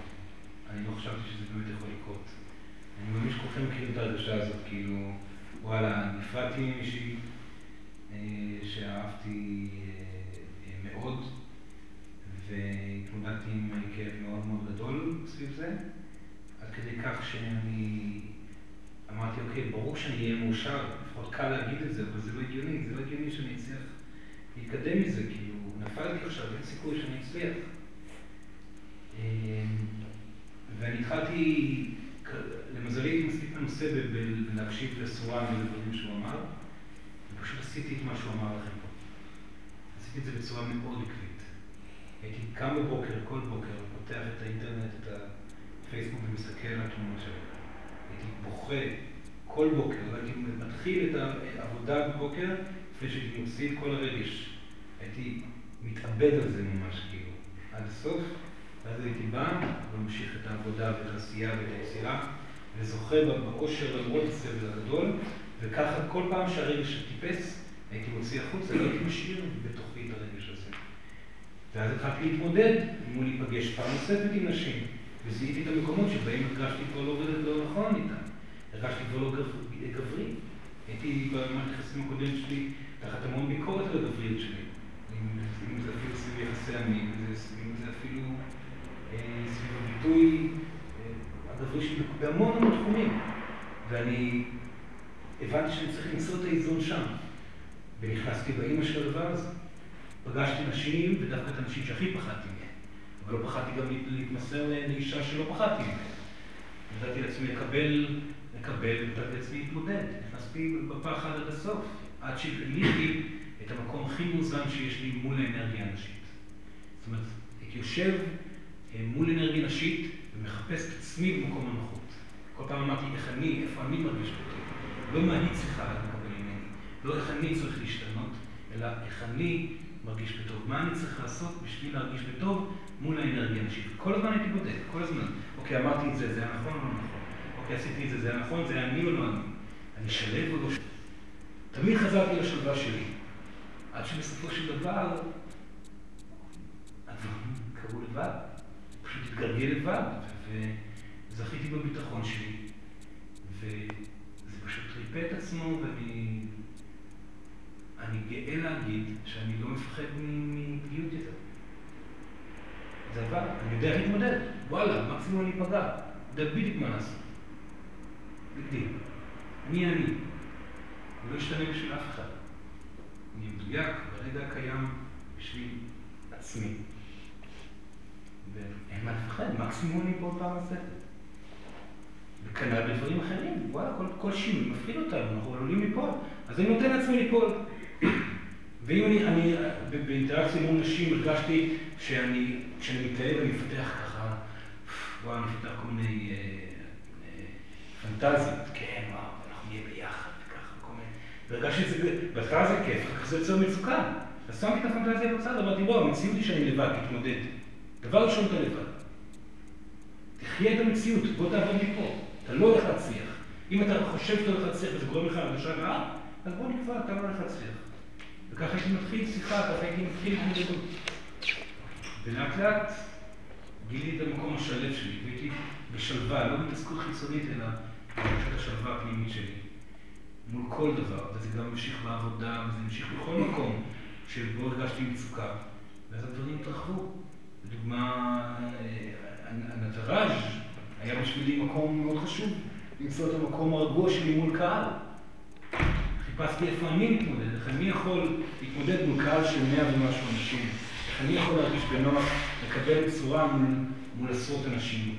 אני לא חשבתי שזה באמת יכול לקרות. אני מאמין שכולכם מכירים את ההרגשה הזאת, כאילו, וואלה, נפרדתי ממישהי אה, שאהבתי אה, אה, מאוד, והתמודדתי עם כאב מאוד מאוד גדול סביב זה, עד כדי כך שאני אמרתי, אוקיי, ברור שאני אהיה מאושר, לפחות קל להגיד את זה, אבל זה לא הגיוני, זה לא הגיוני שאני אצליח להתקדם מזה, כאילו, נפלתי עכשיו, אין סיכוי שאני אצליח. אה, ואני התחלתי, כ- למזלי הייתי מספיק מנוסה ב- ב- בלהקשיב לסורן ולדברים שהוא אמר, ופשוט עשיתי את מה שהוא אמר לכם פה. עשיתי את זה בצורה מאוד עקבית. הייתי קם בבוקר, כל בוקר, פותח את האינטרנט, את הפייסבוק ומסתכל על התמונות שלו. הייתי בוכה כל בוקר, הייתי מתחיל את העבודה בבוקר לפני שהייתי מוציא את כל הרגש. הייתי מתאבד על זה ממש, כאילו, עד הסוף, ואז הייתי בא וממשיך את העבודה ואת העשייה ואת היצירה, וזוכה באושר למרות הסבל הגדול, וככה כל פעם שהרגש טיפס, הייתי מוציא החוצה, לא הייתי משאיר הזה. ואז התחלתי להתמודד מול להיפגש פעם נוספת עם נשים, וזיהיתי את המקומות שבהם הרגשתי כבר לא, לא נכון איתם. הרגשתי כבר לא גב- גברי. הייתי במערכת היחסים הקודמת שלי תחת המון ביקורת על הגבריות שלי. אם, זה אפילו סביב יחסי זה, אם זה אפילו אה, סביב הביטוי אה, הגברי שלי בהמון המון תחומים. ואני הבנתי שאני צריך למצוא את האיזון שם. ונכנסתי באימא של הדבר הזה. פגשתי נשים, ודווקא את הנשים שהכי פחדתי מהן. אבל לא פחדתי גם להת- להתמסר לאישה שלא פחדתי ממנה. נתתי לעצמי לקבל, לקבל, ונתתי לעצמי להתמודד. נכנסתי בפחד עד הסוף, עד שגיליתי את המקום הכי מאוזן שיש לי מול האנרגיה הנשית. זאת אומרת, הייתי יושב אה, מול אנרגיה נשית ומחפש את עצמי במקום הנוחות. כל פעם אמרתי, איך אני, איפה אני מרגיש בטוב. לא מה היא צריכה לקבל ממני, לא איך אני צריך להשתנות, אלא איך אני מרגיש בטוב. מה אני צריך לעשות בשביל להרגיש בטוב מול האנרגיה הנשית. כל הזמן הייתי בודק, כל הזמן. אוקיי, אמרתי את זה, זה היה נכון או לא נכון? אוקיי, עשיתי את זה, זה היה נכון, זה היה אני או לא אני? אני שלב או לא שלב? תמיד חזרתי לשלווה שלי. עד שבסופו של דבר, הדברים קרו לבד. פשוט התגלגל לבד, וזכיתי בביטחון שלי, וזה פשוט ריפא את עצמו, ואני אני גאה להגיד שאני לא מפחד מפגיעות יותר. זה עבד, אני יודע להתמודד, וואלה, מקסימום אני אפגע, יודע בדיוק מה לעשות. אני אני. אני לא אשתנה בשביל אף אחד. אני מדויק ברגע הקיים בשביל עצמי. ואין מה לפחד, מקסימום אני פה פעם נוספת. וכנ"ל בדברים אחרים, וואלה, כל, כל שינוי מפחיד אותנו, אנחנו עלולים ליפול, אז אני נותן לעצמי ליפול. ואם אני, אני באינטראקציה מול נשים הרגשתי שאני, כשאני מתאהב אני מפתח ככה, וואו, אני מפתח כל מיני אה, אה, פנטזיות, כן, וואו, אנחנו נהיה ביחד, וככה, כל מיני, והרגשתי את זה, בהתחלה זה כיף, אחר כך זה יוצר מצוקה. אז שמתי את הפנטזיה בצד, אמרתי, לא, המציאות היא שאני לבד, תתמודד. דבר ראשון, אתה לבד. תחיה את המציאות, בוא תעבוד מפה. אתה לא הולך להצליח. אם אתה חושב שאתה הולך להצליח וזה גורם לך הרגשה רעה, אז בוא נקבע, אתה לא הולך להצליח. וככה הייתי מתחיל שיחה, ככה הייתי מתחיל התמודדות. ולאט לאט גיליתי את המקום השלב שלי, והייתי בשלווה, לא בהתעסקות חיצונית, אלא בתחושת השלווה הפנימית שלי. מול כל דבר, וזה גם המשיך בעבודה, וזה המשיך בכל מקום שבו הרגשתי מצוקה. ואז הדברים התרחבו. לדוגמה, הנטראז' היה בשבילי מקום מאוד חשוב, למצוא את המקום הרגוע שלי מול קהל. חיפשתי איפה אני מתמודד, איך אני יכול להתמודד מול קהל של מאה ומשהו אנשים, איך אני יכול להרגיש בנוח לקבל צורה מול, מול עשרות אנשים.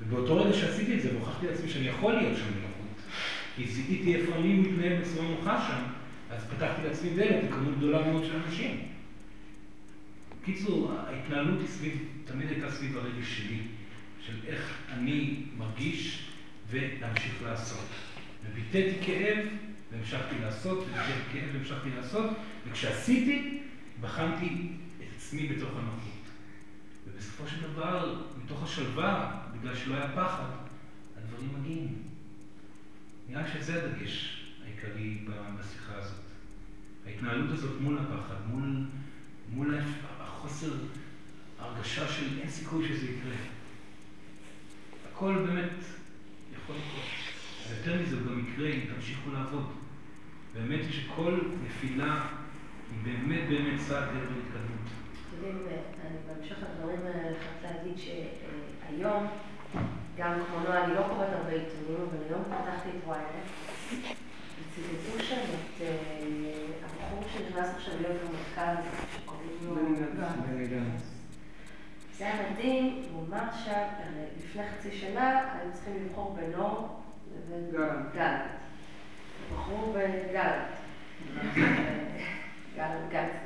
ובאותו רגע שעשיתי את זה, והוכחתי לעצמי שאני יכול להיות שם בנוחות, כי זיהיתי איפה אני מתנהל בצורה נוחה שם, אז פתחתי לעצמי דלת לכמות גדולה מאוד של אנשים. בקיצור, ההתנהלות היא סביב, תמיד הייתה סביב הרגש שלי, של איך אני מרגיש ולהמשיך לעשות. וביטאתי כאב והמשכתי לעשות, וביטאתי כאב והמשכתי לעשות, וכשעשיתי, בחנתי את עצמי בתוך הנוחות. ובסופו של דבר, מתוך השלווה, בגלל שלא היה פחד, הדברים מגיעים. נראה שזה הדגש העיקרי בשיחה הזאת. ההתנהלות הזאת מול הפחד, מול, מול החוסר הרגשה של אין סיכוי שזה יקרה. הכל באמת יכול לקרות. יותר מזה, הוא גם יקרה אם תמשיכו לעבוד. באמת היא שכל נפילה היא באמת באמת צעד לעבר התקדמות. יודעים, אני בהמשך לדברים האלה חייבת להגיד שהיום, גם כמו נועה, אני לא קוראת הרבה עיתונים, אבל היום פתחתי את ynet, וציטטו שם את הבחור שנכנס עכשיו להיות המרכז, שקוראים לו... בני גנץ. זה היה מדהים, הוא אמר שם, לפני חצי שנה היו צריכים לבחור בינו לבין גלנט. בחרו בגלנט. גלנט,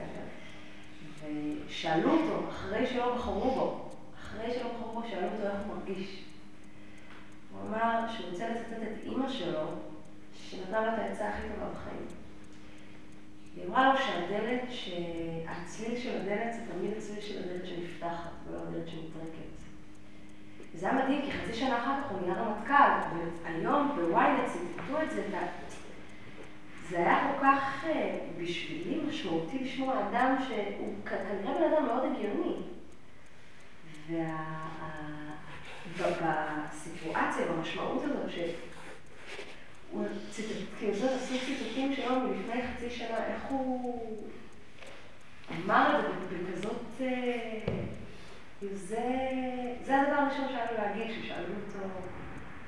ושאלו אותו, אחרי שלא בחרו בו, אחרי שלא בחרו בו, שאלו אותו איך הוא מרגיש. הוא אמר שהוא רוצה לצטט את אימא שלו, שנתנה לו את העצה הכי טובה בחיים. היא אמרה לו שהדלת, שהצליל של הדלת זה תמיד הצליל של הדלת שנפתחת, ולא הדלת שנטרקת. זה היה מדהים, כי חצי שנה אחר כך הוא נהיה רמטכ"ל, והיום בוויינט ציטטו את זה, זה היה כל כך בשבילי משמעותי לשמוע אדם שהוא כנראה בן אדם מאוד הגיוני. ובסיטואציה, במשמעות הזאת, שהוא עשו ציטוטים שלו מלפני חצי שנה, איך הוא אמר את זה בכזאת... זה, זה הדבר הראשון שהיה לו להגיד, כששאלו אותו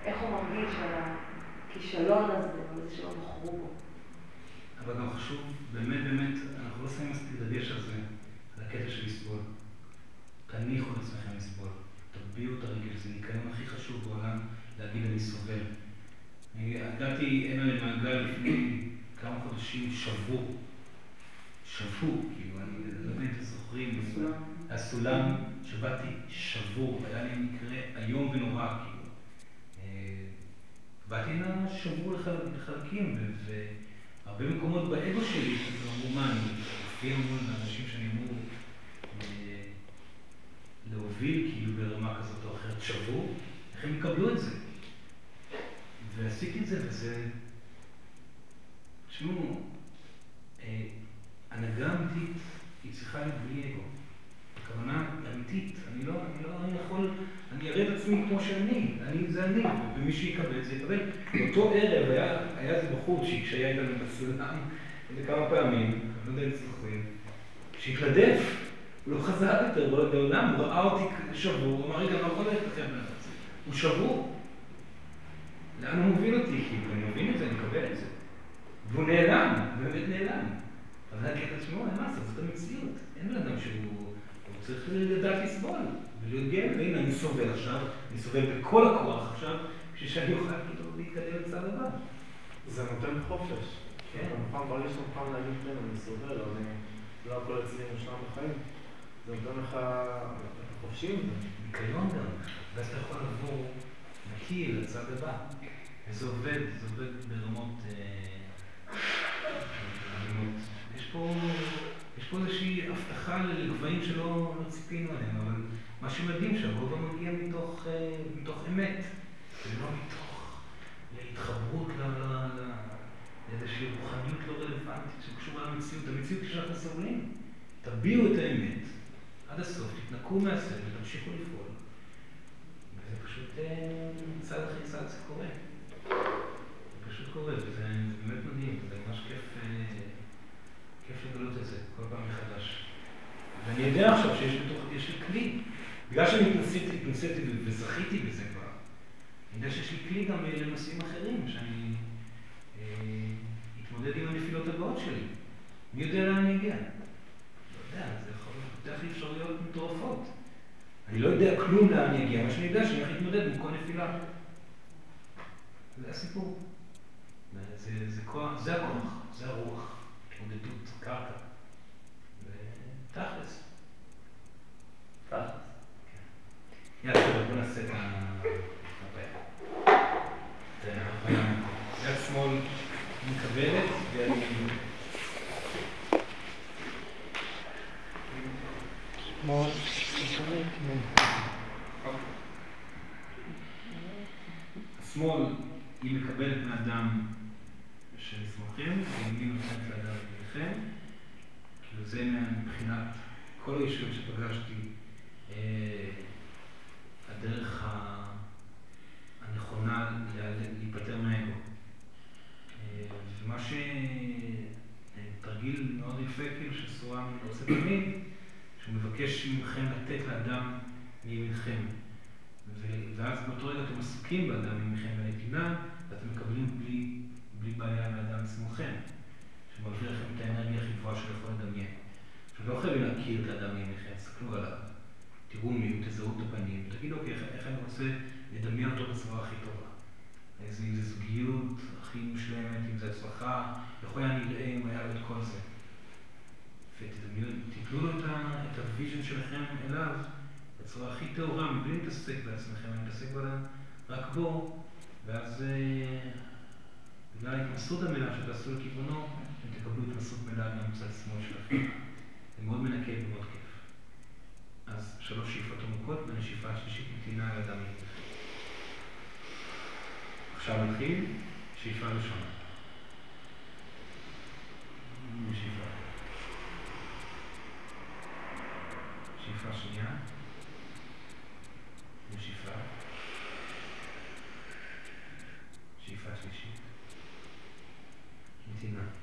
איך הוא מרגיש על הכישלון הזה, על זה שלא בחרו בו. אבל גם חשוב, באמת באמת, אנחנו לא שמים מספיק דגש על זה, על הקטע של לסבול. תניחו לעצמכם לסבול, תביעו את הרגל, זה ניקיון הכי חשוב בעולם להגיד אני סובל. אני הגעתי הנה למעגל לפני כמה חודשים שבור, שבור, כאילו, אני לא יודע אם אתם זוכרים, הסולם שבאתי שבור, היה לי מקרה איום ונורא, כאילו. באתי הנה שבור לחלקים, והרבה מקומות באגו שלי, אמרו מה, אני מופיע מול אנשים שאני אמור להוביל, כאילו, ברמה כזאת או אחרת, שבור, איך הם יקבלו את זה? ועשיתי את זה, וזה... תשמעו, הנהגה אמיתית היא צריכה להיות בלי אגו. הכוונה אמיתית, אני לא, אני לא אני יכול, אני אראה את עצמי כמו שאני, אני זה אני, ומי שיקבל את זה יקבל. באותו ערב היה, איזה בחור שהיה איתנו בסולם איזה כמה פעמים, אני לא יודע אם זוכרים, שהתלדף, הוא לא חזר יותר לעולם, הוא ראה אותי שבור, הוא אמר, רגע, אני לא יכול ללכת לכם. הוא שבור. לאן הוא מוביל אותי? כאילו, אני מבין את זה, אני מקבל את זה. והוא נעלם, באמת נעלם. אבל הקטע עצמו, אין מה לעשות, זאת המציאות. אין בן אדם שהוא צריך לדעת לסבול ולהיות גאה, והנה אני סובל עכשיו, אני סובל בכל הכוח עכשיו, בשביל שאני אוכל פתאום להתקדם לצד הבא. זה נותן חופש. כן. מוכן, ברגע שאתה מוכן להגיד, כן, אני סובל, אני לא הכל אצלי מושלם בחיים. זה נותן לך חופשי. ניקיון גם, ואז אתה יכול לבוא נקי לצד הבא. וזה עובד, זה עובד ברמות... יש פה, פה איזושהי הבטחה לגבהים שלא לא ציפינו עליהם, אבל מה שמדהים שהרובע מגיע מתוך, אה, מתוך אמת, ולא מתוך התחברות לאיזושהי רוחניות לא רלוונטית שקשורה למציאות. המציאות היא שאנחנו סובלים. תביעו את האמת עד הסוף, תתנקו מהסבל, תמשיכו לפעול. וזה פשוט אה, צעד אחרי צד זה קורה. זה פשוט קורה, וזה באמת מדהים. צריך לגלות את זה כל פעם מחדש. ואני יודע עכשיו שיש בתוך, יש לי כלי. בגלל שאני התנסיתי, התנסיתי וזכיתי בזה כבר, אני יודע שיש לי כלי גם אה, לנושאים אחרים, שאני אה, אתמודד עם הנפילות הבאות שלי. מי יודע לאן אני אגיע? לא יודע, זה יכול לפתח לי אפשרויות מטורפות. אני לא יודע כלום לאן אני אגיע, מה שאני יודע שאני הולך להתמודד עם כל נפילה. זה הסיפור. זה, זה, זה, כוח, זה הכוח, זה הרוח. ככה זה. עצמו של הפיל. זה מאוד מנקה ומאוד כיף. אז שלוש שאיפות עמוקות ונשיפה השלישית נתינה על הדמים. עכשיו נתחיל, שאיפה ראשונה. נשיפה. שאיפה שנייה. נשיפה. שאיפה שלישית. נתינה.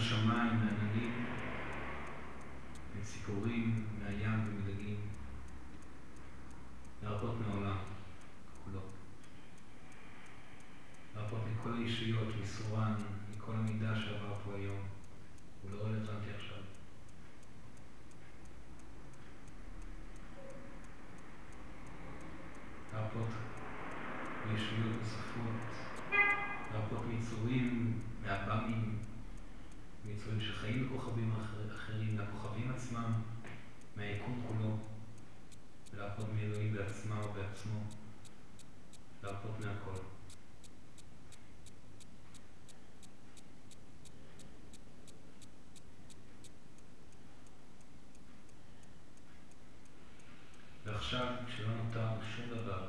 בשמיים, ועכשיו, כשלא